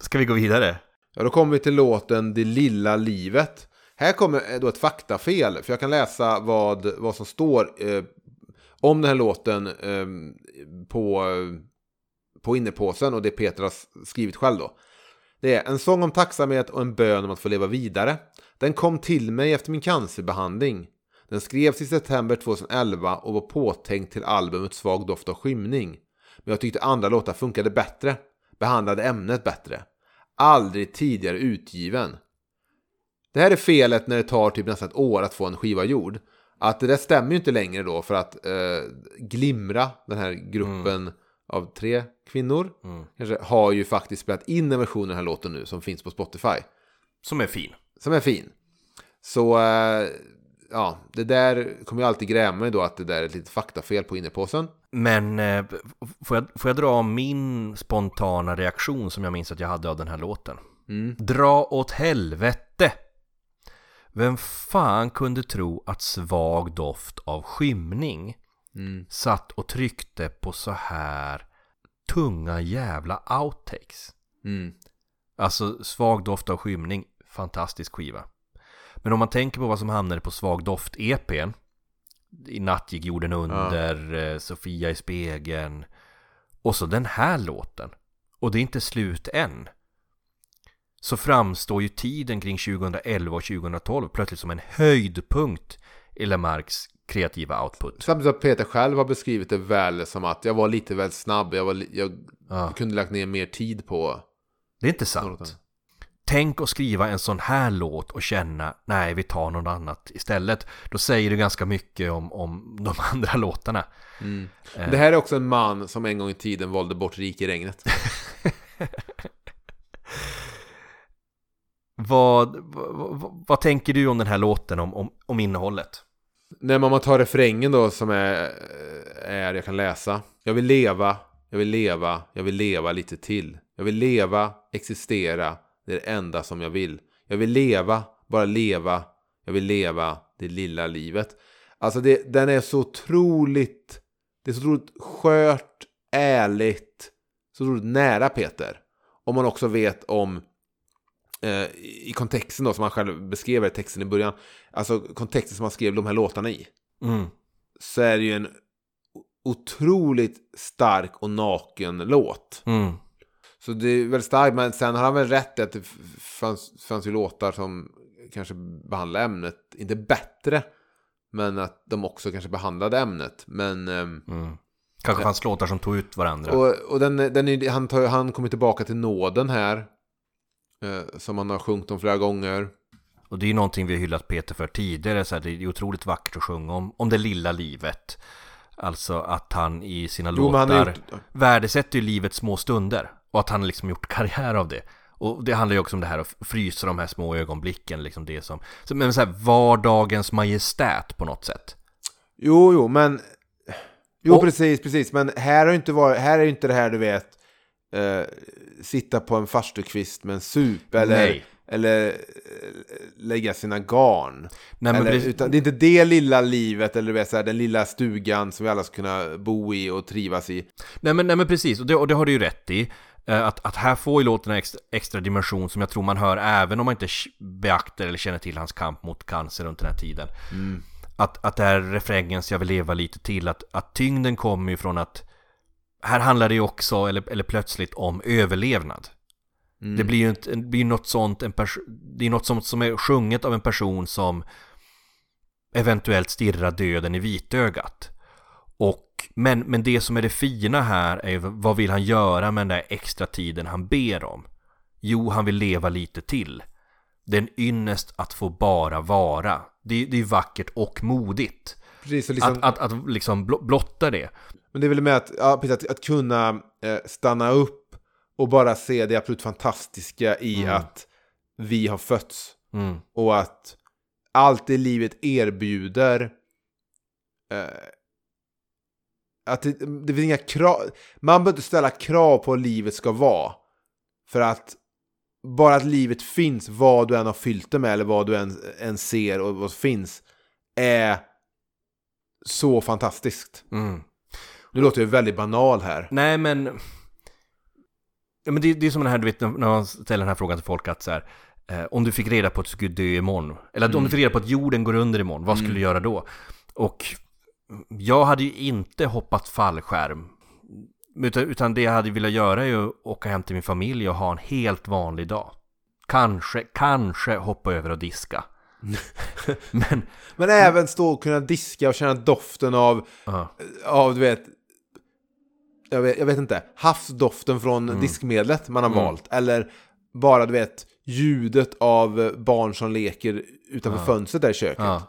Ska vi gå vidare? Ja, då kommer vi till låten Det lilla livet. Här kommer eh, då ett faktafel För jag kan läsa vad, vad som står eh, Om den här låten eh, På På innepåsen och det Peter har skrivit själv då. Det är en sång om tacksamhet och en bön om att få leva vidare. Den kom till mig efter min cancerbehandling Den skrevs i september 2011 och var påtänkt till albumet Svag doft av skymning. Men jag tyckte andra låtar funkade bättre, behandlade ämnet bättre. Aldrig tidigare utgiven. Det här är felet när det tar typ nästan ett år att få en skiva gjord. Att det där stämmer ju inte längre då för att eh, Glimra, den här gruppen av tre kvinnor, kanske, har ju faktiskt spelat in en version av den här låten nu som finns på Spotify. Som är fin. Som är fin. Så eh, ja, det där kommer jag alltid gräma mig då att det där är ett litet faktafel på innepåsen. Men eh, får, jag, får jag dra min spontana reaktion som jag minns att jag hade av den här låten? Dra åt helvete! Vem fan kunde tro att svag doft av skymning satt och tryckte på så här tunga jävla outtakes? Mm. Alltså svag doft av skymning, fantastisk skiva. Men om man tänker på vad som hamnade på svag doft EPn I natt gick jorden under, eh, Sofia i spegeln Och så den här låten. Och det är inte slut än. Så framstår ju tiden kring 2011 och 2012 plötsligt som en höjdpunkt i Lemarks kreativa output. Samtidigt som Peter själv har beskrivit det väl som att jag var lite väl snabb. Jag, var, jag Ja. kunde lagt ner mer tid på Det är inte sant tänk att skriva en sån här låt och känna nej vi tar något annat istället. Då säger du ganska mycket om, om *laughs* de andra låtarna. Det här är också en man som en gång i tiden valde bort rik i regnet. Vad, *laughs* vad, vad, vad tänker du om den här låten, om, om, om innehållet? När man tar refrängen då som är, är, jag kan läsa. Jag vill leva, jag vill leva, jag vill leva lite till. Jag vill leva, existera, det är det enda som jag vill. Jag vill leva, bara leva, jag vill leva det lilla livet. Alltså det, den är så otroligt, det är så otroligt skört, ärligt, så otroligt nära Peter. Om man också vet om eh, i kontexten då som han själv beskrev i texten i början. Alltså kontexten som han skrev de här låtarna i. Mm. Så är det ju en otroligt stark och naken låt. Mm. Så det är väldigt starkt, men sen har han väl rätt i att det fanns, fanns ju låtar som kanske behandlar ämnet, inte bättre, men att de också kanske behandlade ämnet. Men, ehm, Mm. Kanske fanns låtar som tog ut varandra. och, och den, den är, han, tar, han kommer tillbaka till nåden här, eh, som han har sjungit om flera gånger. Och det är ju någonting vi har hyllat Peter för tidigare, så här, det är otroligt vackert att sjunga om, om det lilla livet. Alltså att han i sina Jo, låtar gjort- värdesätter ju livets små stunder. Och att han liksom gjort karriär av det. Och det handlar ju också om det här att frysa de här små ögonblicken, liksom det som... Men så här, vardagens majestät på något sätt. Jo, jo, men... Jo, Och- precis, precis. Men här, har inte varit, här är ju inte det här, du vet, eh, sitta på en farstukvist med en sup eller, Nej. eller eh, lägga sina garn. Nej, eller, precis- utan det är inte det lilla livet, eller du vet, så här, den lilla stugan som vi alla ska kunna bo i och trivas i. Nej men, nej men precis, och det, och det har du ju rätt i. Eh, Att, att här får ju låten en extra, extra dimension som jag tror man hör även om man inte beaktar eller känner till hans kamp mot cancer runt den här tiden. Att, att det här refrängens jag vill leva lite till, att, att tyngden kommer ju från att här handlar det ju också, eller, eller plötsligt, om överlevnad. Det blir ju inte, det blir något sånt, en pers- det är något sånt som är sjunget av en person som eventuellt stirrar döden i vitögat. Och, men, men det som är det fina här är ju vad vill han göra med den där extra tiden han ber om? Jo, han vill leva lite till. Det är en ynnest att få bara vara. Det, det är vackert och modigt. Precis, så liksom, Att, att, att liksom bl- blotta det. Men det är väl med att, ja, precis, att, att kunna eh, stanna upp och bara se det absolut fantastiska i att vi har fötts. Mm. Och att allt det livet erbjuder eh, att det, det finns inga krav. Man behöver inte ställa krav på hur livet ska vara. För att bara att livet finns, vad du än har fyllt det med eller vad du än, än ser och vad som finns, är så fantastiskt. Mm. Nu låter jag väldigt banal här. Nej men... Ja, men det, det är som den här, du vet, när man ställer den här frågan till folk att så här, eh, om du fick reda på att du skulle dö imorgon, eller att om du fick reda på att jorden går under imorgon, vad skulle du göra då? Och jag hade ju inte hoppat fallskärm, utan, utan det jag hade velat göra är ju att åka hem till min familj och ha en helt vanlig dag. Kanske, kanske hoppa över och diska. *laughs* men, Men även stå och kunna diska och känna doften av, ja. av du vet, jag vet, jag vet inte, havsdoften från diskmedlet man har valt. Eller bara, du vet, ljudet av barn som leker utanför fönstret där i köket. ja.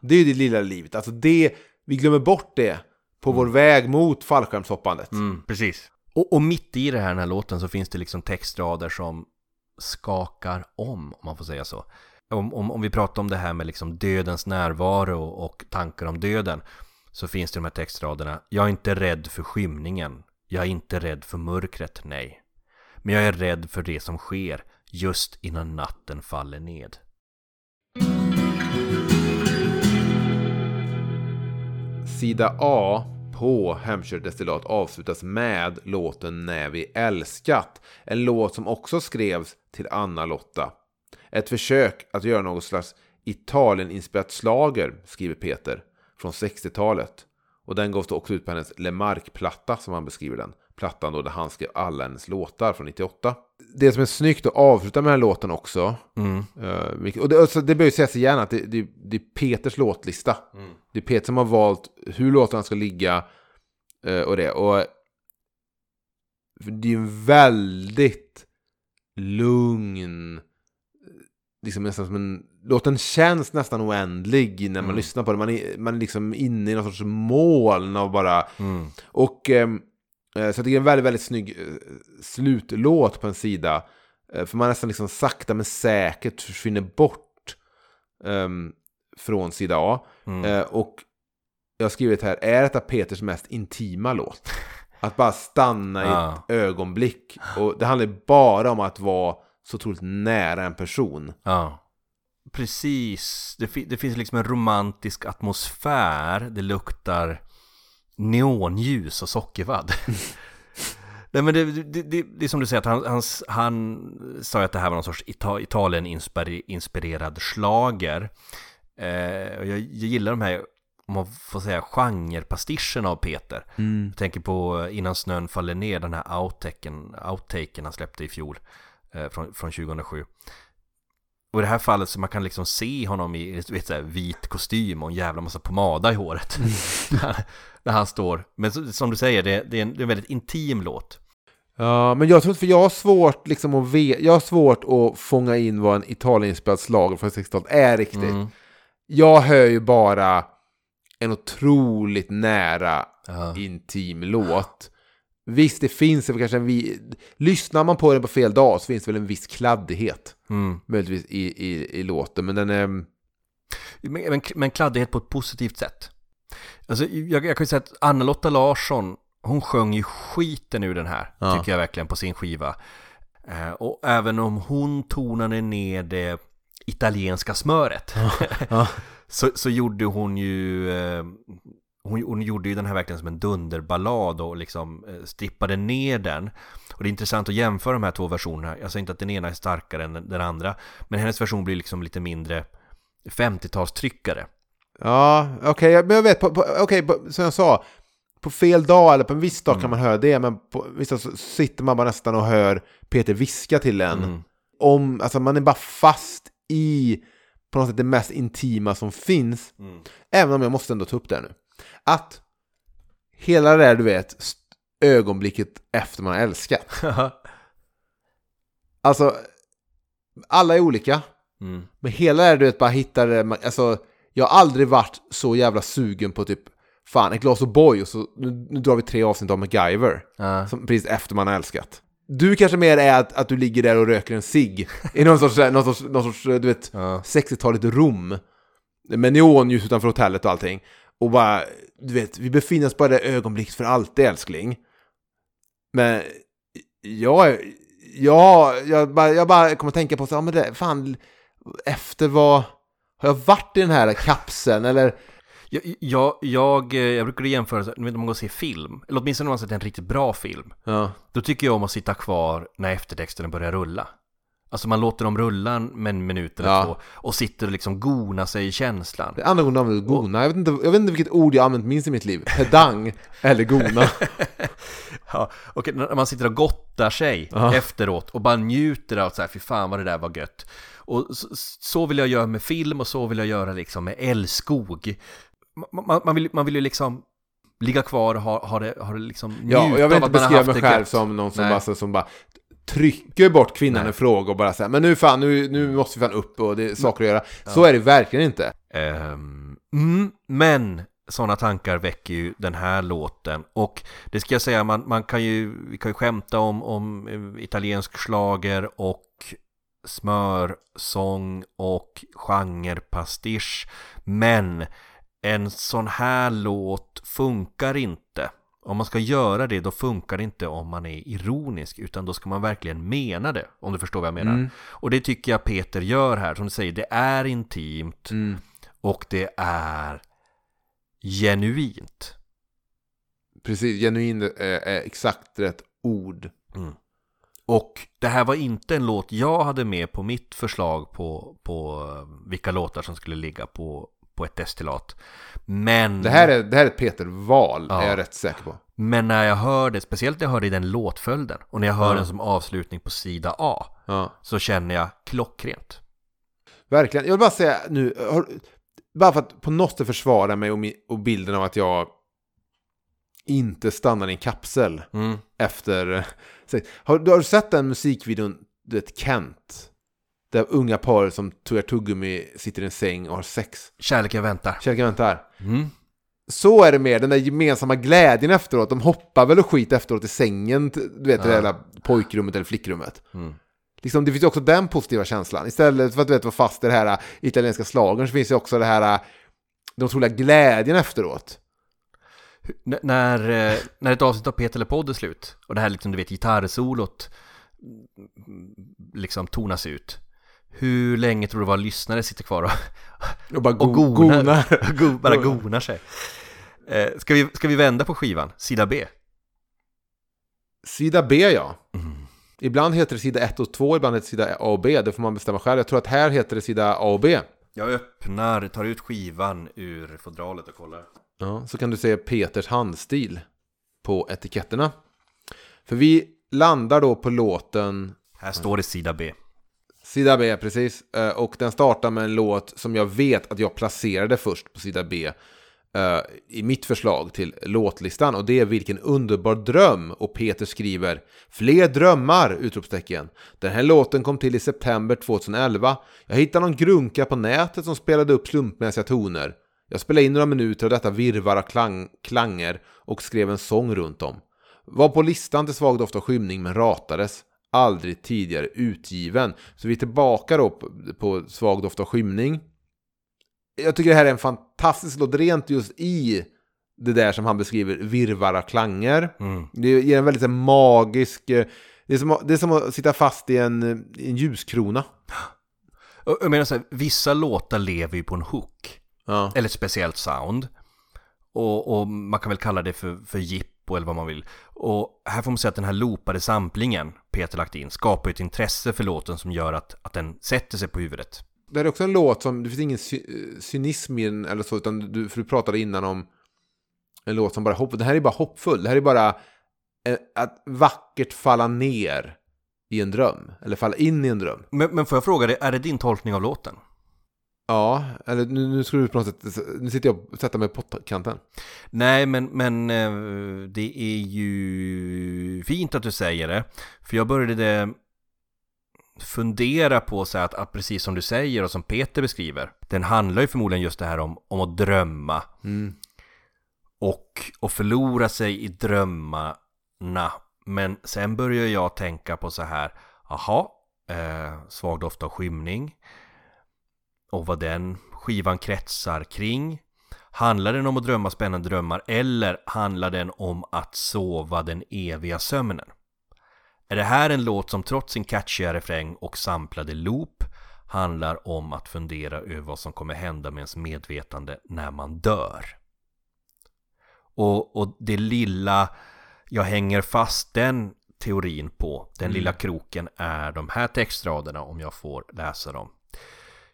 Det är ju det lilla livet. Alltså det, vi glömmer bort det på vår väg mot fallskärmshoppandet. Mm, precis. Och, och mitt i det här, den här låten så finns det liksom textrader som skakar om, om man får säga så. Om, om, om vi pratar om det här med liksom dödens närvaro och tankar om döden så finns det de här textraderna. Jag är inte rädd för skymningen. Jag är inte rädd för mörkret, nej. Men jag är rädd för det som sker just innan natten faller ned. Sida A på Hemkört destillat avslutas med låten När vi älskat. En låt som också skrevs till Anna-Lotta. Ett försök att göra något slags Italien-inspirerat slager, skriver Peter, från 60-talet. Och den gavs då också ut på hennes Lemark-platta som han beskriver den. Plattan då där han skrev alla hennes låtar från 98. Det som är snyggt att avsluta med den här låten också. eh, vilket- och det, alltså, det bör ju sägas igen att det, det, det är Peters låtlista. Det är Peter som har valt hur låtarna ska ligga eh, och det. Och det är en väldigt lugn liksom nästan som en, låten känns nästan oändlig när man Mm. lyssnar på den. Man är, man är liksom inne i någon sorts moln av bara... Mm. Och eh, så jag tycker det är en väldigt, väldigt snygg eh, slutlåt på en sida. Eh, för man nästan liksom sakta men säkert försvinner bort ehm, från sida A. Mm. Eh, och jag har skrivit här, är detta Peters mest intima låt? *laughs* Att bara stanna i ett ögonblick. Och det handlar bara om att vara så otroligt nära en person. Ja. Precis. Det, fi- det finns liksom en romantisk atmosfär. Det luktar neonljus och sockervadd. *laughs* Nej men det, det, det, det är som du säger att han, han, han sa att det här var någon sorts Ita- Italien-inspirerad slager. Eh, och jag, jag gillar de här, om man får säga, genrepastischerna av Peter. Jag tänker på eh, Innan snön faller ner, den här outtaken, outtaken han släppte i fjol. Eh, från, från 2007. Och i det här fallet så man kan liksom se honom i vet, så här, vit kostym och en jävla massa pomada i håret. *laughs* När han står. Men så, som du säger, det, det, är en, det är en väldigt intim låt. Ja, men jag tror för jag har svårt liksom att ve- jag har svårt att fånga in vad en Italienspelad slager från 60-talet är riktigt. Mm. Jag hör ju bara en otroligt nära Ja. intim låt. Visst, det finns väl kanske en vi... Lyssnar man på den på fel dag så finns det väl en viss kladdighet. Mm. Möjligtvis i, i, i låten, men den är... Men, men, men kladdighet på ett positivt sätt. Alltså, jag, jag kan ju säga att Anna-Lotta Larsson, hon sjöng ju skiten ur den här, Ja. tycker jag verkligen, på sin skiva. Eh, och även om hon tonade ner det italienska smöret, Ja. *laughs* så, så gjorde hon ju... Eh, hon, hon gjorde ju den här verkligen som en dunderballad och liksom eh, strippade ner den. Och det är intressant att jämföra de här två versionerna. Jag säger inte att den ena är starkare än den- andra. Men hennes version blir liksom lite mindre 50-talstryckare. Ja, okej, men jag vet, på, på, på, som jag sa, på fel dag eller på en viss dag Mm. kan man höra det, men på vissa så sitter man bara nästan och hör Peter viska till en. Mm. Om, alltså man är bara fast i på något sätt det mest intima som finns. Mm. Även om jag måste ändå ta upp det här nu. Att hela det där, du vet, ögonblicket efter man har älskat. *laughs* Alltså, alla är olika. Mm. Men hela det här, du vet, bara hittar det, alltså, jag har aldrig varit så jävla sugen på typ, fan, ett glas O'boy och så, nu, nu drar vi tre avsnitt av MacGyver. Ja. Som precis efter man har älskat. Du kanske mer är att, att du ligger där och röker en cigg *laughs* i någon sorts, någon sorts, någon sorts du vet, Ja. 60-taligt Rom. Med neonljus utanför hotellet och allting. Och bara, du vet, vi befinner oss bara i det ögonblicket för alltid älskling. Men jag, är- jag, jag, bara, jag bara kommer att tänka på så, ja men det, fan, efter vad, har jag varit i den här kapseln eller? Jag, jag, jag, jag brukar jämföra, du vet om man går och ser film, eller åtminstone om man har sett en riktigt bra film, Ja, då tycker jag om att sitta kvar när eftertexterna börjar rulla. Alltså man låter dem rulla en minut eller Ja. två och sitter och liksom gona sig i känslan. det andra jag använder gona. Jag vet, inte, jag vet inte vilket ord jag använt minst i mitt liv. Pedang eller gona. *laughs* Ja, och när man sitter och gottar sig Ja. efteråt och bara njuter av så här, fy fan vad det där var gött. Och så, vill jag göra med film och så vill jag göra liksom med älskog. Man, man, vill, man vill ju liksom ligga kvar och ha, ha det, ha det liksom Ja, och jag vill inte beskriva mig själv gött. som någon som Nej. bara, som bara trycker bort kvinnan Nej. i fråga och bara säger men nu fan, nu, nu måste vi fan upp och det är saker att göra. Så är det verkligen inte. Mm, men sådana tankar väcker ju den här låten och det ska jag säga, man, man kan ju, vi kan ju skämta om, om eh, italiensk slager och smörsång och genrepastisch men en sån här låt funkar inte. Om man ska göra det, då funkar det inte om man är ironisk, utan då ska man verkligen mena det, om du förstår vad jag menar. Mm. Och det tycker jag Peter gör här, som du säger, det är intimt Mm. och det är genuint. Precis, genuin är, är exakt rätt ord. Och det här var inte en låt jag hade med på mitt förslag på, på eh, vilka låtar som skulle ligga på, på ett destillat. Men, Det här är, det här är ett Peter-val, Ja. är jag rätt säker på. men när jag hör det, speciellt när jag hör det i den låtföljden och när jag hör Ja. den som avslutning på sida A, Ja. så känner jag klockrent. Verkligen. Jag vill bara säga nu, har, bara för att på något sätt försvara mig och, och bilden av att jag inte stannar i en kapsel Mm. efter... *laughs* Har, du- har du sett den musikvideon, du vet Kent? Det unga paret som tuggar tuggummi sitter i en säng och har sex. Kärlek jag väntar. Kärleken väntar. Mm. Så är det mer, den där gemensamma glädjen efteråt. De hoppar väl och skit efteråt i sängen, du vet, Ja. det där pojkrummet eller flickrummet. Mm. Liksom, det finns ju också den positiva känslan. Istället för att du vet, vara fast i det här äh, italienska slagen så finns det också det här, äh, den otroliga glädjen efteråt. N- när, eh, när ett avsnitt av Peter eller podd är slut och det här liksom, du vet, gitarrsolot mm, liksom tonas ut. Hur länge tror du våra lyssnare sitter kvar och, Och bara och go- gonar, gonar. *laughs* go, bara gonar sig? Eh, ska, vi, ska vi vända på skivan? Sida B? Sida B ja. Ibland heter det sida 1 och 2, ibland heter det sida A och B. Det får man bestämma själv. Jag tror att här heter det sida A och B. Jag öppnar, tar ut skivan ur fodralet och kollar. Ja, så kan du se Peters handstil på etiketterna. För vi landar då på låten Här står det sida B. Sida B, precis. Eh, och den startar med en låt som jag vet att jag placerade först på sida B. Eh, I mitt förslag till låtlistan. Och det är Vilken underbar dröm. Och Peter skriver Fler drömmar! Utropstecken. Den här låten kom till i september 2011. Jag hittade någon grunka på nätet som spelade upp slumpmässiga toner. Jag spelade in några minuter av detta virrvarr av klang, klanger och skrev en sång runt om. Var på listan till svag doft av skymning men ratades. Aldrig tidigare utgiven. Så vi är tillbaka då på, på svag doft av skymning. Jag tycker det här är en fantastisk låt rent just i det där som han beskriver, virrvarr av klanger. Mm. Det ger en väldigt här, magisk... eh, Det är, som, det är som att sitta fast i en, en ljuskrona. Jag menar så här, vissa låtar lever ju på en hook. Ja. Eller ett speciellt sound. Och, och man kan väl kalla det för, för jippo eller vad man vill. Och här får man säga att den här loopade samplingen Peter lagt in skapar ett intresse för låten som gör att, att den sätter sig på huvudet. Det är också en låt som, det finns ingen sy cynism i den eller så, utan du, för du pratade innan om en låt som bara hopp. Det här är bara hoppfull. Det här är bara eh, att vackert falla ner i en dröm. Eller falla in i en dröm. Men, men får jag fråga dig, är det din tolkning av låten? Ja, eller nu, nu ska du på något sätt, nu sitter jag och sätter mig på pottkanten. Nej, men, men eh, det är ju fint att du säger det. För jag började fundera på så att, att precis som du säger och som Peter beskriver. Den handlar ju förmodligen just det här om, om att drömma. Mm. och, och förlora sig i drömmarna. Men sen börjar jag tänka på så här, aha, eh, svag doft av skymning och vad den skivan kretsar kring. Handlar den om att drömma spännande drömmar eller handlar den om att sova den eviga sömnen? Är det här en låt som trots sin catchiga refräng och samplade loop handlar om att fundera över vad som kommer hända med ens medvetande när man dör? Och, och det lilla jag hänger fast den teorin på, den lilla kroken, är de här textraderna om jag får läsa dem.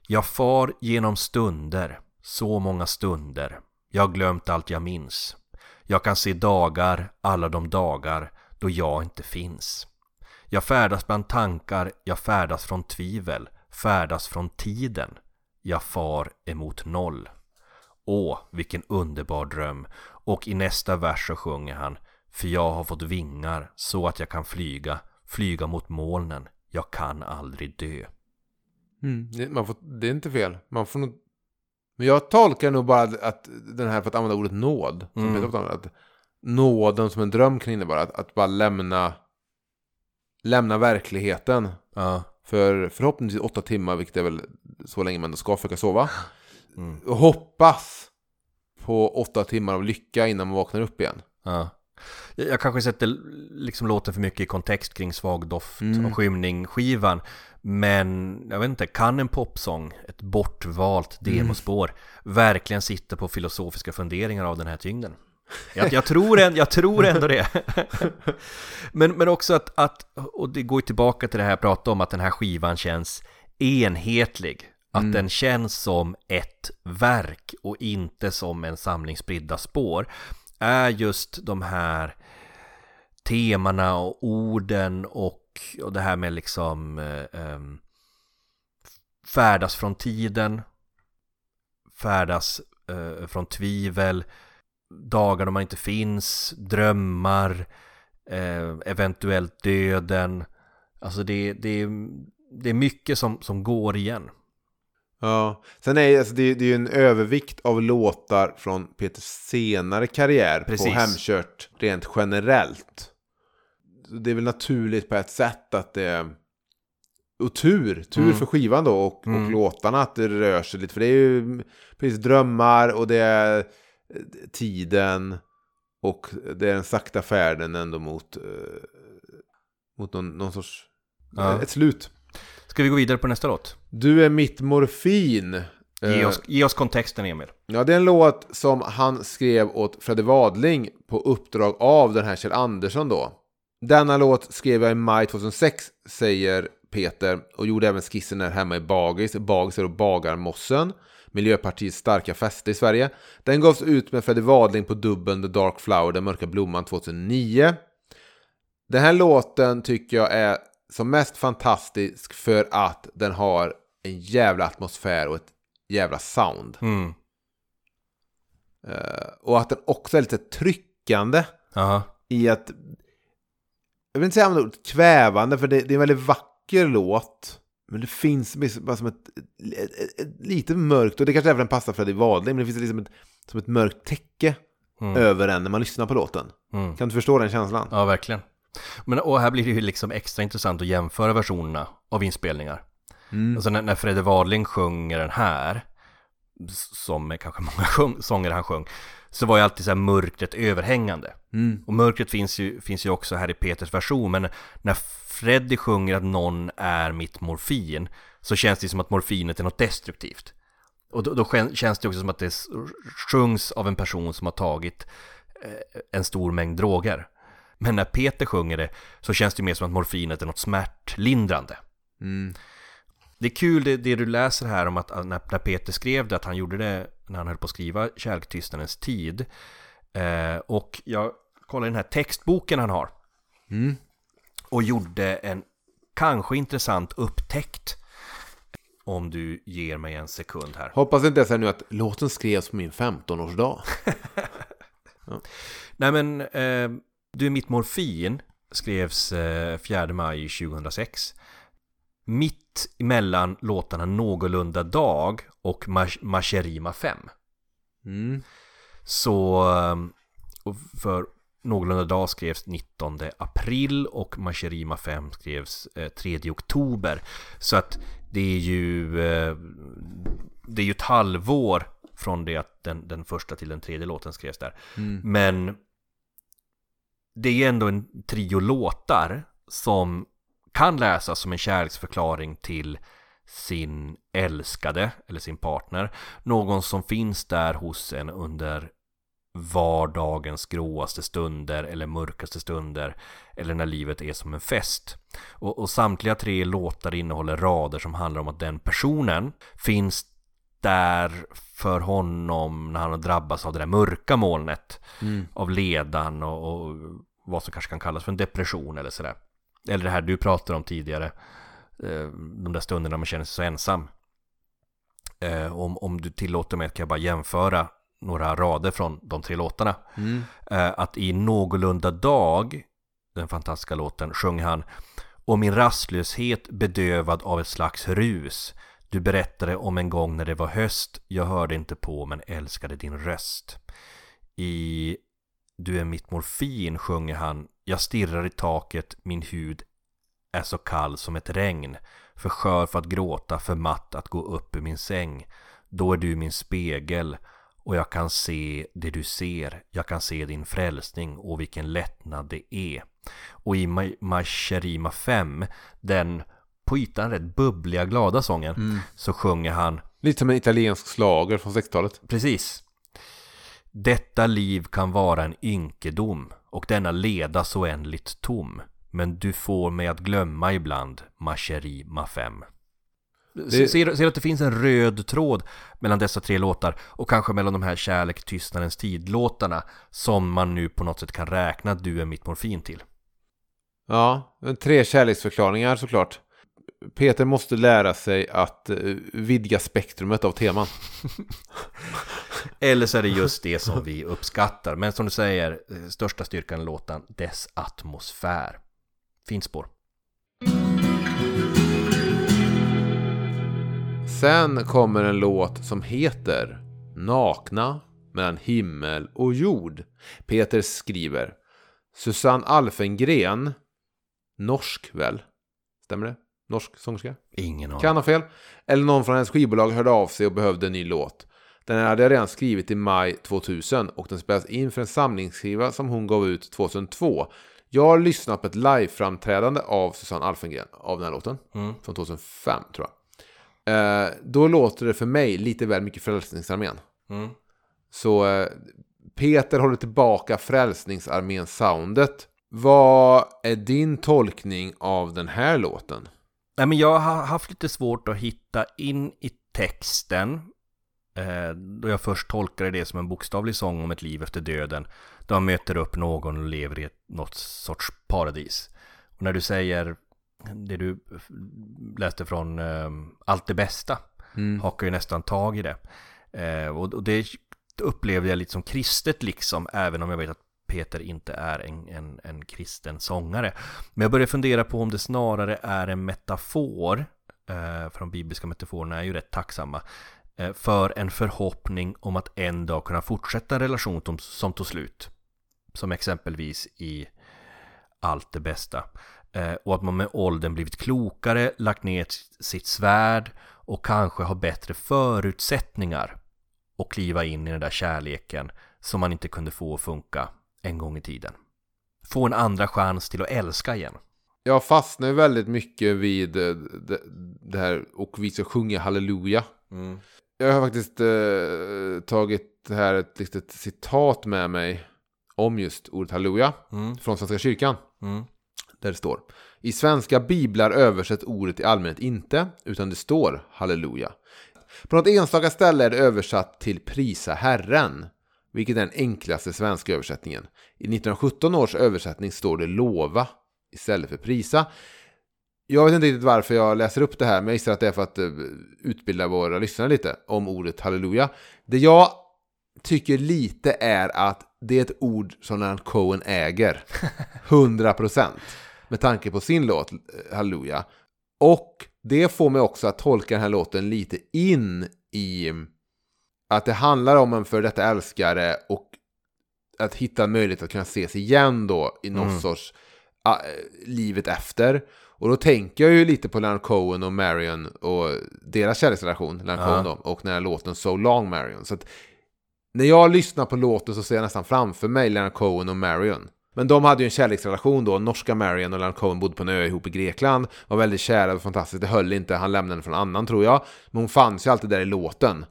Jag far genom stunder, så många stunder. Jag har glömt allt jag minns. Jag kan se dagar, alla de dagar då jag inte finns. Jag färdas bland tankar, jag färdas från tvivel, färdas från tiden. Jag far emot noll. Åh, vilken underbar dröm. Och i nästa vers så sjunger han För jag har fått vingar så att jag kan flyga, flyga mot molnen. Jag kan aldrig dö. Mm. Det, man får, det är inte fel. Man får nog... Men jag tolkar nog bara att, att den här, för att använda ordet nåd, som Mm. Använder, att nåden som en dröm kan innebära, att, att bara lämna, lämna verkligheten Ja. för förhoppningsvis åtta timmar, vilket är väl så länge man ska försöka sova. Mm. Och hoppas på åtta timmar av lycka innan man vaknar upp igen. Ja. Jag kanske sätter liksom låten för mycket i kontext kring svag doft Mm. och skymning skivan. Men jag vet inte, kan en popsång, ett bortvalt demospår, verkligen sitta på filosofiska funderingar av den här tyngden? Jag, jag, *laughs* tror, en, jag tror ändå det. *laughs* men, men också att, att, och det går tillbaka till det här jag pratade om, att den här skivan känns enhetlig. Att den känns som ett verk och inte som en samling spridda spår. Är just de här temana och orden och, och det här med liksom eh, eh, färdas från tiden, färdas eh, från tvivel, dagar då man inte finns, drömmar, eh, eventuellt döden. Alltså det, det, det är mycket som, som går igen. Ja, sen är alltså, det, det är ju en övervikt av låtar från Peters senare karriär Precis. på Hemkört rent generellt. Det är väl naturligt på ett sätt att det. Och tur, tur Mm. för skivan då och, och låtarna att det rör sig lite. För det är ju precis drömmar och det är eh, tiden och det är den sakta färden ändå mot, eh, mot någon, någon sorts... Ja. Ett slut. Ska vi gå vidare på nästa låt? Du är mitt morfin. Ge Eh, oss, ge oss kontexten Emil. Ja, det är en låt som han skrev åt Fredde Wadling på uppdrag av den här Kjell Andersson då. Denna låt skrev jag i maj 2006, säger Peter, och gjorde även skissen här hemma i Bagis. Bagis är då Bagarmossen, Miljöpartiets starka fäste i Sverige. Den gavs ut med Fredde Wadling på dubben The Dark Flower, Den mörka blomman 2009. Den här låten tycker jag är som mest fantastisk för att den har en jävla atmosfär och ett jävla sound. Mm. Eh, och att den också är lite tryckande Jaha. i att... Jag vill inte säga ordet kvävande, för det, det är en väldigt vacker låt. Men det finns bara som ett, ett, ett, ett lite mörkt, och det kanske även passar Freddie Wadling, men det finns liksom ett, som ett mörkt täcke över en när man lyssnar på låten. Mm. Kan du förstå den känslan? Ja, verkligen. Men, och här blir det ju liksom extra intressant att jämföra versionerna av inspelningar. Mm. Alltså när, när Fredde Wadling sjunger den här, som kanske många *laughs* sjung, sånger han sjöng, så var ju alltid så här mörkret överhängande. Mm. Och mörkret finns ju, finns ju också här i Peters version, men när Freddy sjunger att någon är mitt morfin, så känns det som att morfinet är något destruktivt. Och då, då kän- känns det också som att det sjungs av en person som har tagit eh, en stor mängd droger. Men när Peter sjunger det så känns det mer som att morfinet är något smärtlindrande. Mm. Det är kul det, det du läser här om att när, när Peter skrev det, att han gjorde det när han höll på att skriva Kärlktystnadens tid. Eh, och jag kollade den här textboken han har. Mm. Och gjorde en kanske intressant upptäckt. Om du ger mig en sekund här. Hoppas inte jag säger nu att låten skrevs på min 15-årsdag. *laughs* Nej men, eh, Du är mitt morfin skrevs eh, 4 maj 2006. Mitt emellan låtarna Någorlunda dag och Mas- Mascherima 5. Mm. Så eh, för Någorlunda dag skrevs 19 april och Mascherima 5 skrevs eh, 3 oktober. Så att det är ju eh, Det är ju ett halvår från det att den, den första till den tredje låten skrevs där. Men det är ändå en trio låtar som kan läsas som en kärleksförklaring till sin älskade eller sin partner. Någon som finns där hos en under vardagens gråaste stunder eller mörkaste stunder eller när livet är som en fest. Och, och samtliga tre låtar innehåller rader som handlar om att den personen finns där för honom när han har drabbats av det där mörka molnet av ledan och, och vad som kanske kan kallas för en depression eller sådär. Eller det här du pratade om tidigare, eh, de där stunderna man känner sig så ensam. Eh, Om, om du tillåter mig kan jag bara jämföra några rader från de tre låtarna. Eh, Att i Någorlunda dag, den fantastiska låten, sjöng han Och min rastlöshet bedövad av ett slags rus Du berättade om en gång när det var höst Jag hörde inte på men älskade din röst I Du är mitt morfin sjunger han. Jag stirrar i taket, min hud är så kall som ett regn. För skör för att gråta, för matt att gå upp ur min säng. Då är du min spegel och jag kan se det du ser. Jag kan se din frälsning och vilken lättnad det är. Och i Ma- Mascherima 5 Den på ytan rätt bubbliga glada sången Så sjunger han Lite som en italiensk slager från 60-talet. Precis. Detta liv kan vara en ynkedom och denna leda så oändligt tom. Men du får mig att glömma ibland, Macheri Mafem. Det- Ser, ser att det finns en röd tråd mellan dessa tre låtar och kanske mellan de här Kärlek, tystnadens tid-låtarna som man nu på något sätt kan räkna du är mitt morfin till. Ja, tre kärleksförklaringar såklart. Peter måste lära sig att eh, vidga spektrumet av teman. *laughs* Eller så är det just det som vi uppskattar. Men som du säger, eh, största styrkan i låten, dess atmosfär. Fint spår. Sen kommer en låt som heter Nakna mellan himmel och jord. Peter skriver Susanne Alfengren Norsk väl? Stämmer det? Norsk sångerska? Ingen aning. Kan ha fel. Eller någon från hennes skivbolag hörde av sig och behövde en ny låt. Den hade jag redan skrivit i maj 2000 och den spelas in för en samlingsskiva som hon gav ut 2002. Jag har lyssnat på ett liveframträdande av Susanne Alfengren av den här låten. Mm. Från 2005 tror jag. Eh, då låter det för mig lite väl mycket Frälsningsarmén. Mm. Så eh, Peter håller tillbaka Frälsningsarmén-soundet. Vad är din tolkning av den här låten? Nej, men jag har haft lite svårt att hitta in i texten. Eh, då jag först tolkade det som en bokstavlig sång om ett liv efter döden. Då han möter upp någon och lever i ett, något sorts paradis. Och när du säger det du läste från eh, Allt det bästa. Hakar ju nästan tag i det. Eh, och, och det upplevde jag lite som kristet liksom. Även om jag vet att Peter inte är en, en, en kristen sångare. Men jag börjar fundera på om det snarare är en metafor, eh, för de bibliska metaforerna är ju rätt tacksamma, eh, för en förhoppning om att en dag kunna fortsätta en relation som, tog slut. Som exempelvis i allt det bästa. Eh, och att man med åldern blivit klokare, lagt ner sitt svärd och kanske har bättre förutsättningar att kliva in i den där kärleken som man inte kunde få att funka en gång i tiden. Få en andra chans till att älska igen. Jag fastnar väldigt mycket vid eh, det, det här och vi ska sjunga halleluja. Jag har faktiskt eh, tagit här ett litet citat med mig om just ordet halleluja Mm. från Svenska kyrkan. Mm. Där det står I svenska biblar översätts ordet i allmänhet inte, utan det står halleluja. På något enstaka ställe är det översatt till prisa Herren, vilket är den enklaste svenska översättningen. I 1917 års översättning står det lova istället för prisa. Jag vet inte riktigt varför jag läser upp det här, men jag gissar att det är för att eh, utbilda våra lyssnare lite om ordet halleluja. Det jag tycker lite är att det är ett ord som Leonard Cohen äger. *laughs* 100% med tanke på sin låt eh, Halleluja. Och det får mig också att tolka den här låten lite in i att det handlar om en för detta älskare och att hitta en möjlighet att kunna ses igen då i någon sorts ah, eh, livet efter. Och då tänker jag ju lite på Leonard Cohen och Marion och deras kärleksrelation, Leonard Ja. Cohen då, och den här låten So Long Marion. Så att när jag lyssnar på låten så ser jag nästan framför mig Leonard Cohen och Marion. Men de hade ju en kärleksrelation då, norska Marion och Leonard Cohen bodde på en ö ihop i Grekland, var väldigt kära och fantastiskt, det höll inte, han lämnade den från annan tror jag. Men hon fanns ju alltid där i låten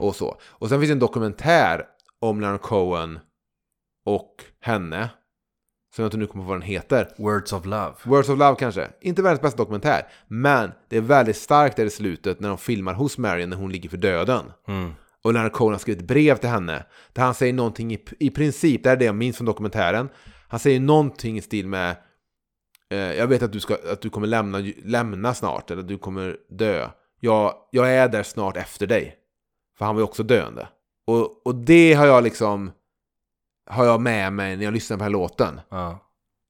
och så. Och sen finns det en dokumentär om Leonard Cohen och henne, som jag inte nu kommer på vad den heter. Words of Love. Words of Love kanske. Inte världens bästa dokumentär. Men det är väldigt starkt där i slutet när de filmar hos Marion när hon ligger för döden. Mm. Och Leonard Cohen har skrivit brev till henne. Där han säger någonting i, i princip, det är det jag minns från dokumentären. Han säger någonting i stil med eh, Jag vet att du, ska, att du kommer lämna, lämna snart, eller du kommer dö. Jag, jag är där snart efter dig. För han var ju också döende. Och, och det har jag liksom Har jag med mig när jag lyssnar på den här låten. Ja.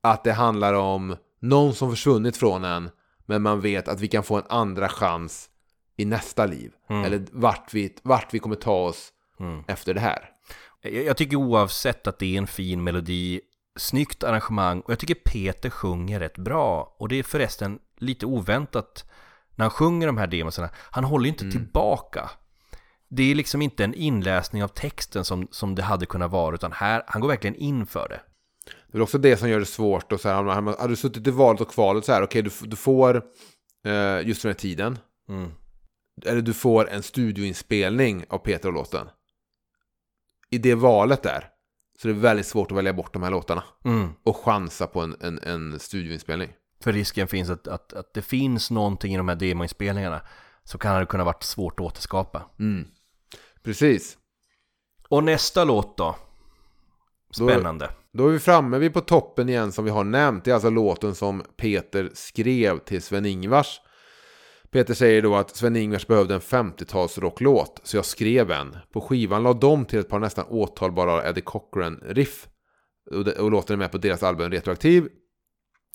Att det handlar om någon som försvunnit från en Men man vet att vi kan få en andra chans I nästa liv Mm. Eller vart vi, vart vi kommer ta oss Mm. efter det här Jag, tycker oavsett att det är en fin melodi, snyggt arrangemang och jag tycker Peter sjunger rätt bra. Och det är förresten lite oväntat när han sjunger de här demosarna. Han håller ju inte tillbaka. Det är liksom inte en inläsning av texten som, som det hade kunnat vara, utan här, han går verkligen in för det. Det är också det som gör det svårt och så här, Hade du suttit i valet och kvalet så här Okej, du, du får eh, Just den här tiden Mm. Eller du får en studioinspelning av Peter och låten I det valet där Så är det väldigt svårt att välja bort de här låtarna Mm. Och chansa på en, en, en studioinspelning För risken finns att, att, att det finns någonting i de här demoinspelningarna så kan det kunna varit svårt att återskapa. mm. Precis Och nästa låt då? Spännande. Då är vi framme vid på toppen igen som vi har nämnt. Det är alltså låten som Peter skrev till Sven-Ingvars. Peter säger då att Sven-Ingvars behövde en 50-tals rocklåt, så jag skrev en. På skivan la de till ett par nästan åtalbara Eddie Cochran-riff. Och, och låten är med på deras album Retroaktiv.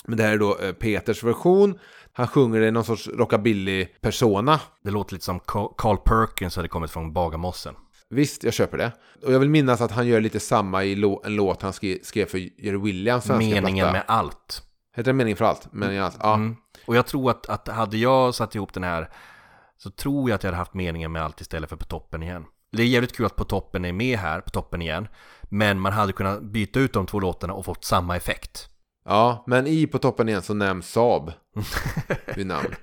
Men det här är då eh, Peters version. Han sjunger i någon sorts rockabilly-persona. Det låter lite som Ca- Carl Perkins hade kommit från Bagarmossen. Visst, jag köper det. Och jag vill minnas att han gör lite samma i en låt han skrev, för Jerry Williams Meningen platta. med allt. Heter det Meningen för allt? Meningen allt. Ja. Mm. Och jag tror att, att hade jag satt ihop den här så tror jag att jag hade haft meningen med allt istället för på toppen igen. Det är jävligt kul att på toppen är med här, på toppen igen. Men man hade kunnat byta ut de två låtarna och fått samma effekt. Ja, men i På toppen igen så nämns Saab *laughs* vid namn.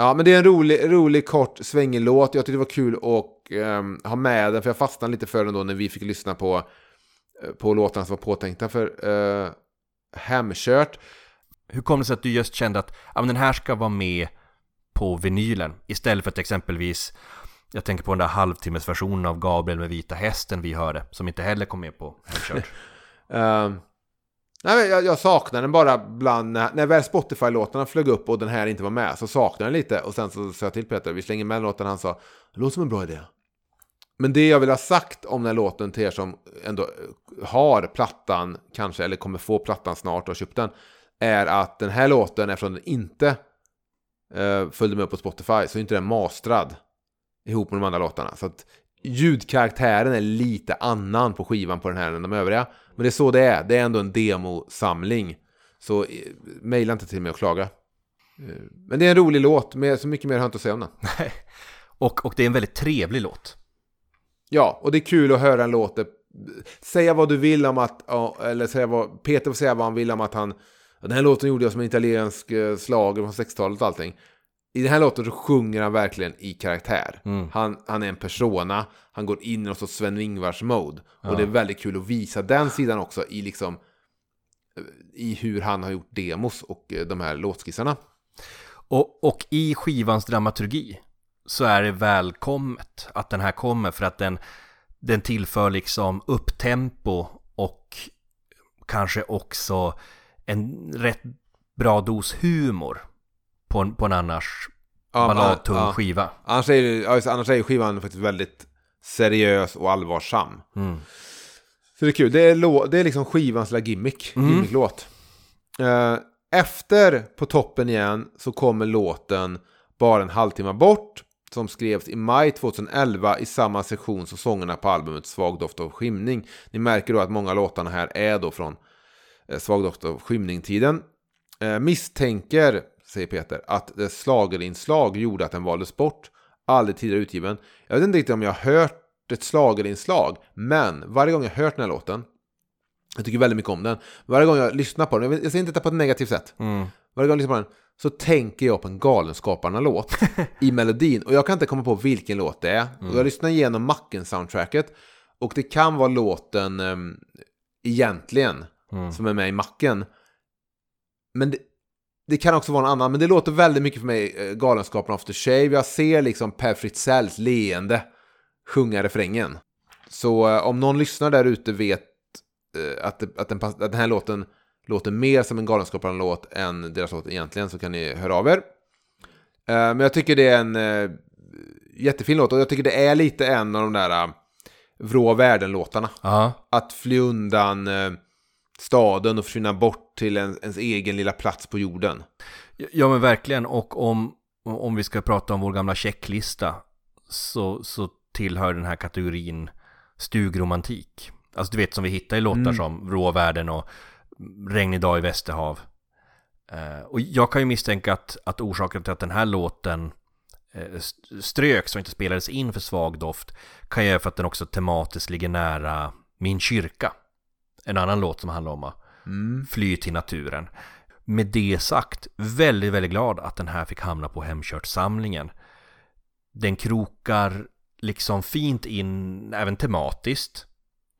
Ja, men det är en rolig, rolig kort svängig låt. Jag tyckte det var kul att ehm, ha med den, för jag fastnade lite för den då när vi fick lyssna på, eh, på låtarna som var påtänkta för uh, Hemkört. Hur kom det sig att du just kände att ja, men den här ska vara med på vinylen istället för att exempelvis jag tänker på den där halvtimmesversionen av Gabriel med vita hästen vi hörde som inte heller kom med på Hemkört. *laughs* Ehm, nej, men jag, jag saknar den bara bland, när, väl Spotify-låtarna flög upp och den här inte var med så saknade jag den lite. Och sen så sa jag till Peter, vi slänger med låten, han sa, det låter som en bra idé. Men det jag vill ha sagt om den här låten till er som ändå eh, har plattan, kanske, eller kommer få plattan snart och har köpt den, är att den här låten, eftersom den inte eh, följde med på Spotify, så är inte den mastrad ihop med de andra låtarna. Så att ljudkaraktären är lite annan på skivan på den här än de övriga. Men det är så det är. Det är ändå en demosamling. Så eh, mejla inte till mig och klaga. Eh, Men det är en rolig låt, men så mycket mer har jag inte att säga om den. *laughs* och, och det är en väldigt trevlig låt. Ja, och det är kul att höra en låt där, säga vad du vill om att, eller säga vad, Peter får säga vad han vill om att han, den här låten gjorde jag som en italiensk eh, slager från 60-talet och allting. I den här låten så sjunger han verkligen i karaktär. Han, han är en persona, han går in i något sorts Sven-Ingvars-mode. Och det är väldigt kul att visa den sidan också i liksom, eh, i hur han har gjort demos och eh, de här låtskissarna. Och, och i skivans dramaturgi så är det välkommet att den här kommer för att den, den tillför liksom upptempo och kanske också en rätt bra dos humor på en, på en annars Ja, balladtung ja. skiva. Annars är, ju- annars är ju skivan faktiskt väldigt seriös och allvarsam. Mm. Så det är kul. Det är, det är liksom skivans lilla gimmick. Gimmicklåt. Eh, efter På toppen igen så kommer låten Bara en halvtimme bort. Som skrevs i maj 2011 i samma sektion som sångerna på albumet Svag doft av skymning. Ni märker då att många låtarna här är då från eh, Svag doft av skymning-tiden. Eh, misstänker, säger Peter, att det slagerinslag gjorde att den valdes bort. Aldrig tidigare utgiven. Jag vet inte riktigt om jag har hört ett slagerinslag, men varje gång jag hört den här låten, jag tycker väldigt mycket om den, varje gång jag lyssnar på den, jag, säger inte detta på ett negativt sätt, Mm. varje gång jag lyssnar på den så tänker jag på en Galenskaparna-låt *laughs* i melodin. Och jag kan inte komma på vilken låt det är. Och jag lyssnar igenom Macken-soundtracket och det kan vara låten um, egentligen som är med i Macken. Men det, det kan också vara en annan, men det låter väldigt mycket för mig eh, Galenskaparna After Shave. Jag ser liksom Per Fritzells leende sjunga refrängen. Så eh, om någon lyssnar där ute vet eh, att, det, att, den, att den här låten låter mer som en Galenskaparna-låt än deras låt egentligen så kan ni höra av er. Men jag tycker det är en jättefin låt och jag tycker det är lite en av de där uh, Vrå världen-låtarna. Ja, Att fly undan staden och försvinna bort till en, ens egen lilla plats på jorden. ja men verkligen och om, om vi ska prata om vår gamla checklista så, så tillhör den här kategorin stugromantik. Alltså du vet som vi hittar i låtar som Vrå världen och Regnig dag i Västerhav. Eh, och jag kan ju misstänka att, att orsaken till att den här låten eh, st- ströks och inte spelades in för svag doft kan göra för att den också tematiskt ligger nära Min kyrka. En annan låt som handlar om att fly till naturen. Med det sagt, väldigt, väldigt glad att den här fick hamna på Hemkört-samlingen. Den krokar liksom fint in även tematiskt.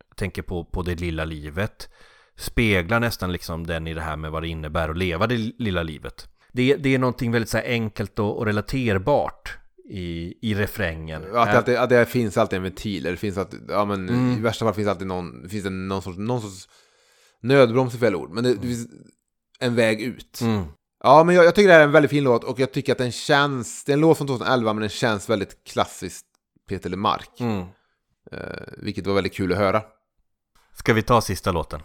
Jag tänker på, på det lilla livet. Speglar nästan liksom den i det här med vad det innebär att leva det lilla livet. Det, det är någonting väldigt så enkelt och, och relaterbart i, i refrängen. Att, det alltid, att det finns alltid en ventil. Det finns alltid, ja, men I värsta fall finns det alltid någon, finns det någon, sorts, någon sorts nödbroms i fel ord. Men det, det finns en väg ut. Mm. Ja, men jag, jag tycker det här är en väldigt fin låt och jag tycker att den känns, det är en låt från 2011 men den känns väldigt klassiskt Peter LeMarc. Mm. Eh, vilket var väldigt kul att höra. Ska vi ta sista låten?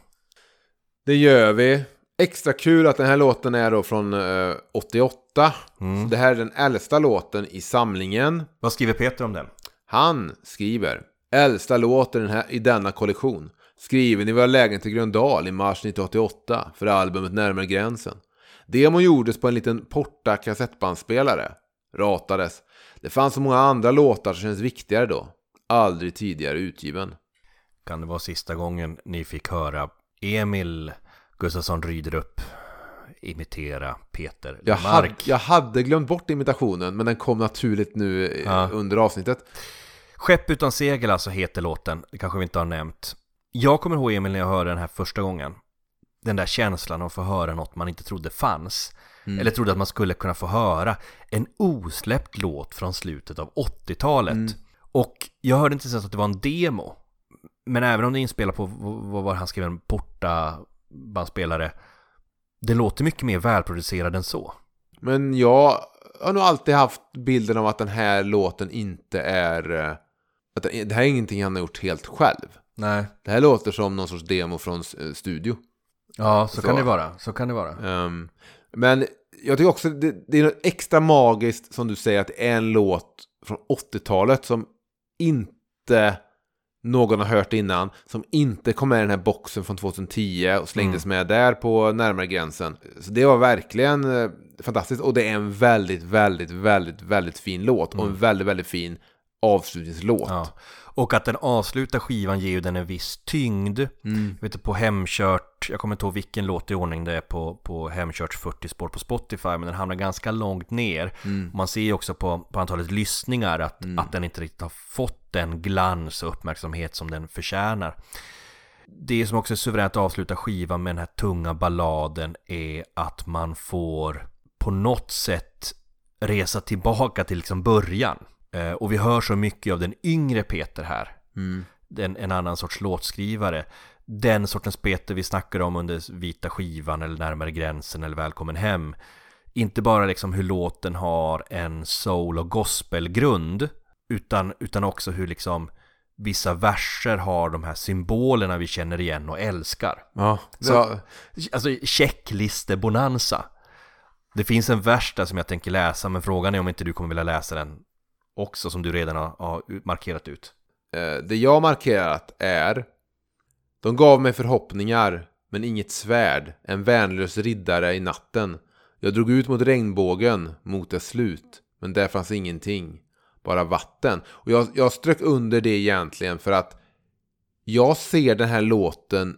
Det gör vi. Extra kul att den här låten är då från eh, 88. Mm. Så det här är den äldsta låten i samlingen. Vad skriver Peter om den? Han skriver Äldsta låten den här, i denna kollektion. Skriven i våra lägenhet i Gröndal i mars 1988 för albumet Närmare gränsen. Demon gjordes på en liten Porta kassettbandspelare. Ratades. Det fanns så många andra låtar som kändes viktigare då. Aldrig tidigare utgiven. Kan det vara sista gången ni fick höra Emil Gustafsson Rydrup imitera Peter Jag, hade, Mark? jag hade glömt bort imitationen men den kom naturligt nu eh, Ja. under avsnittet. Skepp utan segel alltså heter låten, det kanske vi inte har nämnt. Jag kommer ihåg Emil när jag hörde den här första gången. Den där känslan av att få höra något man inte trodde fanns. Eller trodde att man skulle kunna få höra. En osläppt låt från slutet av 80-talet. Och jag hörde inte ens att det var en demo. Men även om det är inspelat på, vad var han skrev, en porta bandspelare. Det låter mycket mer välproducerad än så. Men jag har nog alltid haft bilden av att den här låten inte är... eh, Att det här är ingenting han har gjort helt själv. Nej. Det här låter som någon sorts demo från eh, studio. Ja, så, Så. kan det vara. Så kan det vara. Ehm, men jag tycker också det, det är något extra magiskt som du säger att det är en låt från 80-talet som inte någon har hört innan. Som inte kom med i den här boxen från 2010 och slängdes med där på närmare gränsen. Så det var verkligen eh, fantastiskt. Och det är en väldigt, väldigt, väldigt, väldigt fin låt. Och en väldigt, väldigt fin avslutningslåt. Ja. Och att den avslutar skivan ger ju den en viss tyngd. Mm. Jag vet på Hemkört, jag kommer inte ihåg vilken låt i ordning det är på, på Hemkörts 40 spår på Spotify, men den hamnar ganska långt ner. Mm. Man ser ju också på, på antalet lyssningar att, att den inte riktigt har fått den glans och uppmärksamhet som den förtjänar. Det som också är suveränt att avsluta skivan med den här tunga balladen är att man får på något sätt resa tillbaka till liksom början. Eh, och vi hör så mycket av den yngre Peter här. Mm. En, en annan sorts låtskrivare. Den sortens Peter vi snackar om under Vita skivan eller Närmare gränsen eller Välkommen hem. Inte bara liksom hur låten har en soul och gospelgrund utan, utan också hur liksom vissa verser har de här symbolerna vi känner igen och älskar. Ja, så, Alltså checkliste-bonanza. Det finns en vers där som jag tänker läsa men frågan är om inte du kommer vilja läsa den också som du redan har, har markerat ut. Eh, det jag markerat är De gav mig förhoppningar men inget svärd En värnlös riddare i natten Jag drog ut mot regnbågen mot dess slut Men där fanns ingenting Bara vatten Och jag, jag strök under det egentligen för att Jag ser den här låten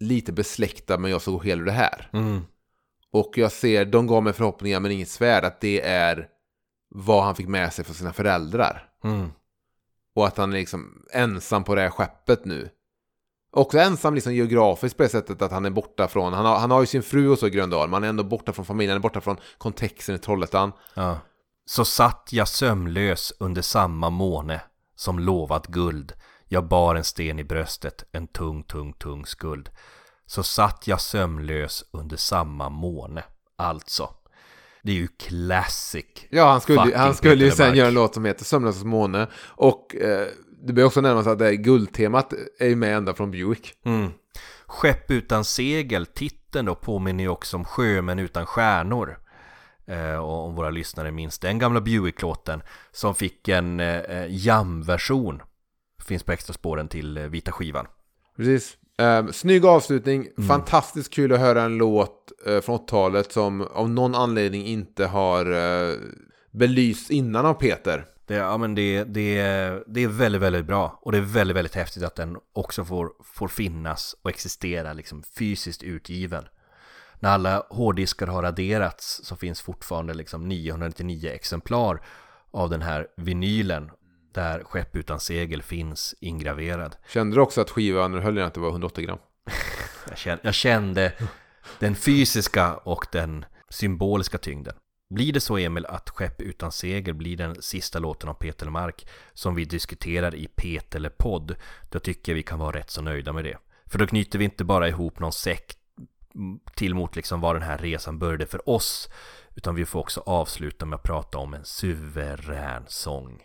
Lite besläktad med Jag såg hela det här Mm. Och jag ser De gav mig förhoppningar men inget svärd Att det är Vad han fick med sig från sina föräldrar Mm. och att han är liksom ensam på det här skeppet nu. Också ensam liksom geografiskt på det sättet att han är borta från, han har, han har ju sin fru och så i Gröndal, men han är ändå borta från familjen, han är borta från kontexten i Trollhättan. Ja. Så satt jag sömnlös under samma måne som lovat guld. Jag bar en sten i bröstet, en tung, tung, tung skuld. Så satt jag sömnlös under samma måne. Alltså, det är ju classic. Ja, han skulle, han skulle ju sen göra en låt som heter Sömnlösas måne. Och eh, det blir också nämnas att det här guldtemat är ju med ända från Buick. Mm. Skepp utan segel, titeln då påminner ju också om Sjömän utan stjärnor. Eh, och om våra lyssnare minns den gamla Buick-låten som fick en eh, jam-version. Finns på extra spåren till eh, vita skivan. Precis. Eh, snygg avslutning, Mm. fantastiskt kul att höra en låt eh, från 80-talet som av någon anledning inte har eh, belysts innan av Peter. Det, ja, men det, det, det är väldigt, väldigt bra. Och det är väldigt, väldigt häftigt att den också får, får finnas och existera liksom fysiskt utgiven. När alla hårddiskar har raderats så finns fortfarande liksom 999 exemplar av den här vinylen där Skepp utan segel finns ingraverad. Kände du också att skivan, den, att det var 180 gram? *laughs* Jag kände, jag kände den fysiska och den symboliska tyngden. Blir det så Emil att Skepp utan segel blir den sista låten av Peter Mark som vi diskuterar i Peter podd då tycker jag vi kan vara rätt så nöjda med det. För då knyter vi inte bara ihop någon säck till mot liksom var den här resan började för oss utan vi får också avsluta med att prata om en suverän sång.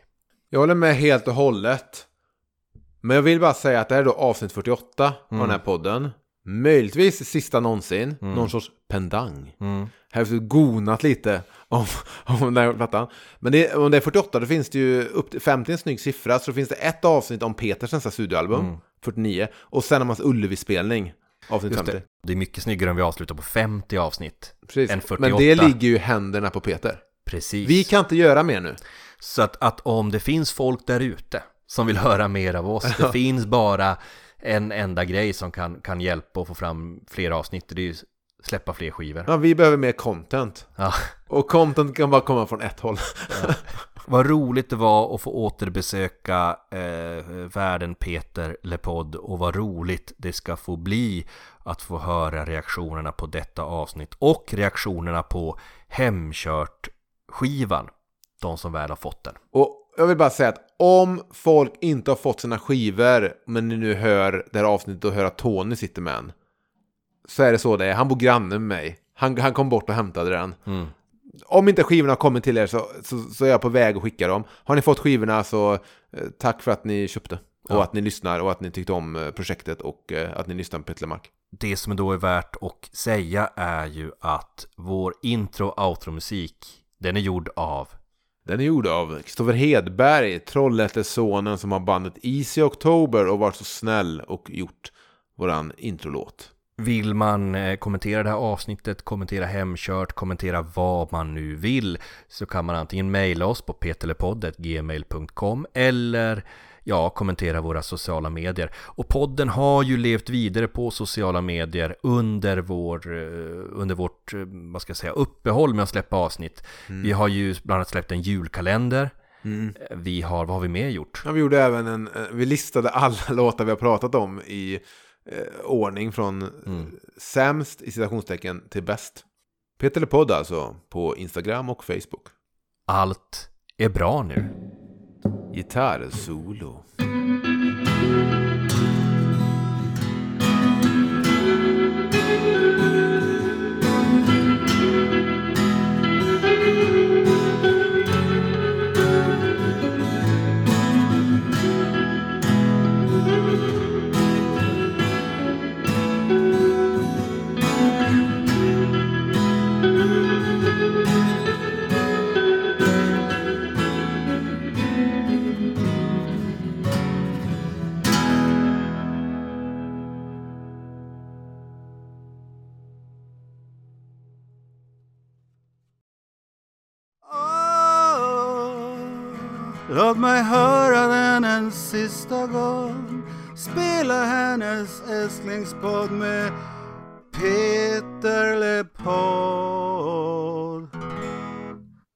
Jag håller med helt och hållet. Men jag vill bara säga att det här är då avsnitt 48 av den här podden. Möjligtvis sista någonsin. Mm. Någon sorts pendang. Här har vi gonat lite om, *laughs* om den här plattan. Men det, om det är 48 då finns det ju upp till 50 en snygg siffra. Så finns det ett avsnitt om Peters nästa studioalbum. 49. Och sen har man Ullevi-spelning. Avsnitt Just 50. det. det är mycket snyggare om vi avslutar på 50 avsnitt Precis. än 48. Men det ligger ju i händerna på Peter. Precis. Vi kan inte göra mer nu. Så att, att om det finns folk där ute som vill höra mer av oss, det *laughs* finns bara en enda grej som kan, kan hjälpa att få fram fler avsnitt, det är ju släppa fler skivor. Ja, vi behöver mer content. Ja. Och content kan bara komma från ett håll. Vad roligt det var att få återbesöka eh, världen Peter Lepodd och vad roligt det ska få bli att få höra reaktionerna på detta avsnitt och reaktionerna på Hemkört-skivan. De som väl har fått den. Och jag vill bara säga att om folk inte har fått sina skivor, men ni nu hör det här avsnittet och hör att Tony sitter med en. Så är det så det är. Han bor granne med mig. Han, han kom bort och hämtade den. Om inte skivorna har kommit till er så, så, så är jag på väg att skicka dem. Har ni fått skivorna så eh, tack för att ni köpte. Och Ja. att ni lyssnar och att ni tyckte om eh, projektet och eh, att ni lyssnar på Peter Lemark. Det som då är värt att säga är ju att vår intro och outro-musik den är gjord av Den är gjord av Kristoffer Hedberg, Trollhättesonen som har bandet Easy October och varit så snäll och gjort våran introlåt. Vill man eh, kommentera det här avsnittet, kommentera Hemkört, kommentera vad man nu vill så kan man antingen mejla oss på peterlepoddet.gmail.com eller ja, kommentera våra sociala medier. Och podden har ju levt vidare på sociala medier under, vår, eh, under vårt, eh, vad ska jag säga, uppehåll med att släppa avsnitt. Vi har ju bland annat släppt en julkalender. Eh, Vi har, vad har vi mer gjort? Ja, vi gjorde även en, vi listade alla *laughs* låtar vi har pratat om i eh, ordning från eh, sämst i citationstecken till bäst. Peter Lepodd alltså, på Instagram och Facebook. Allt är bra nu. Gitarrsolo. Låt mig höra den en sista gång. Spela hennes älsklingspodd med Peter LePaul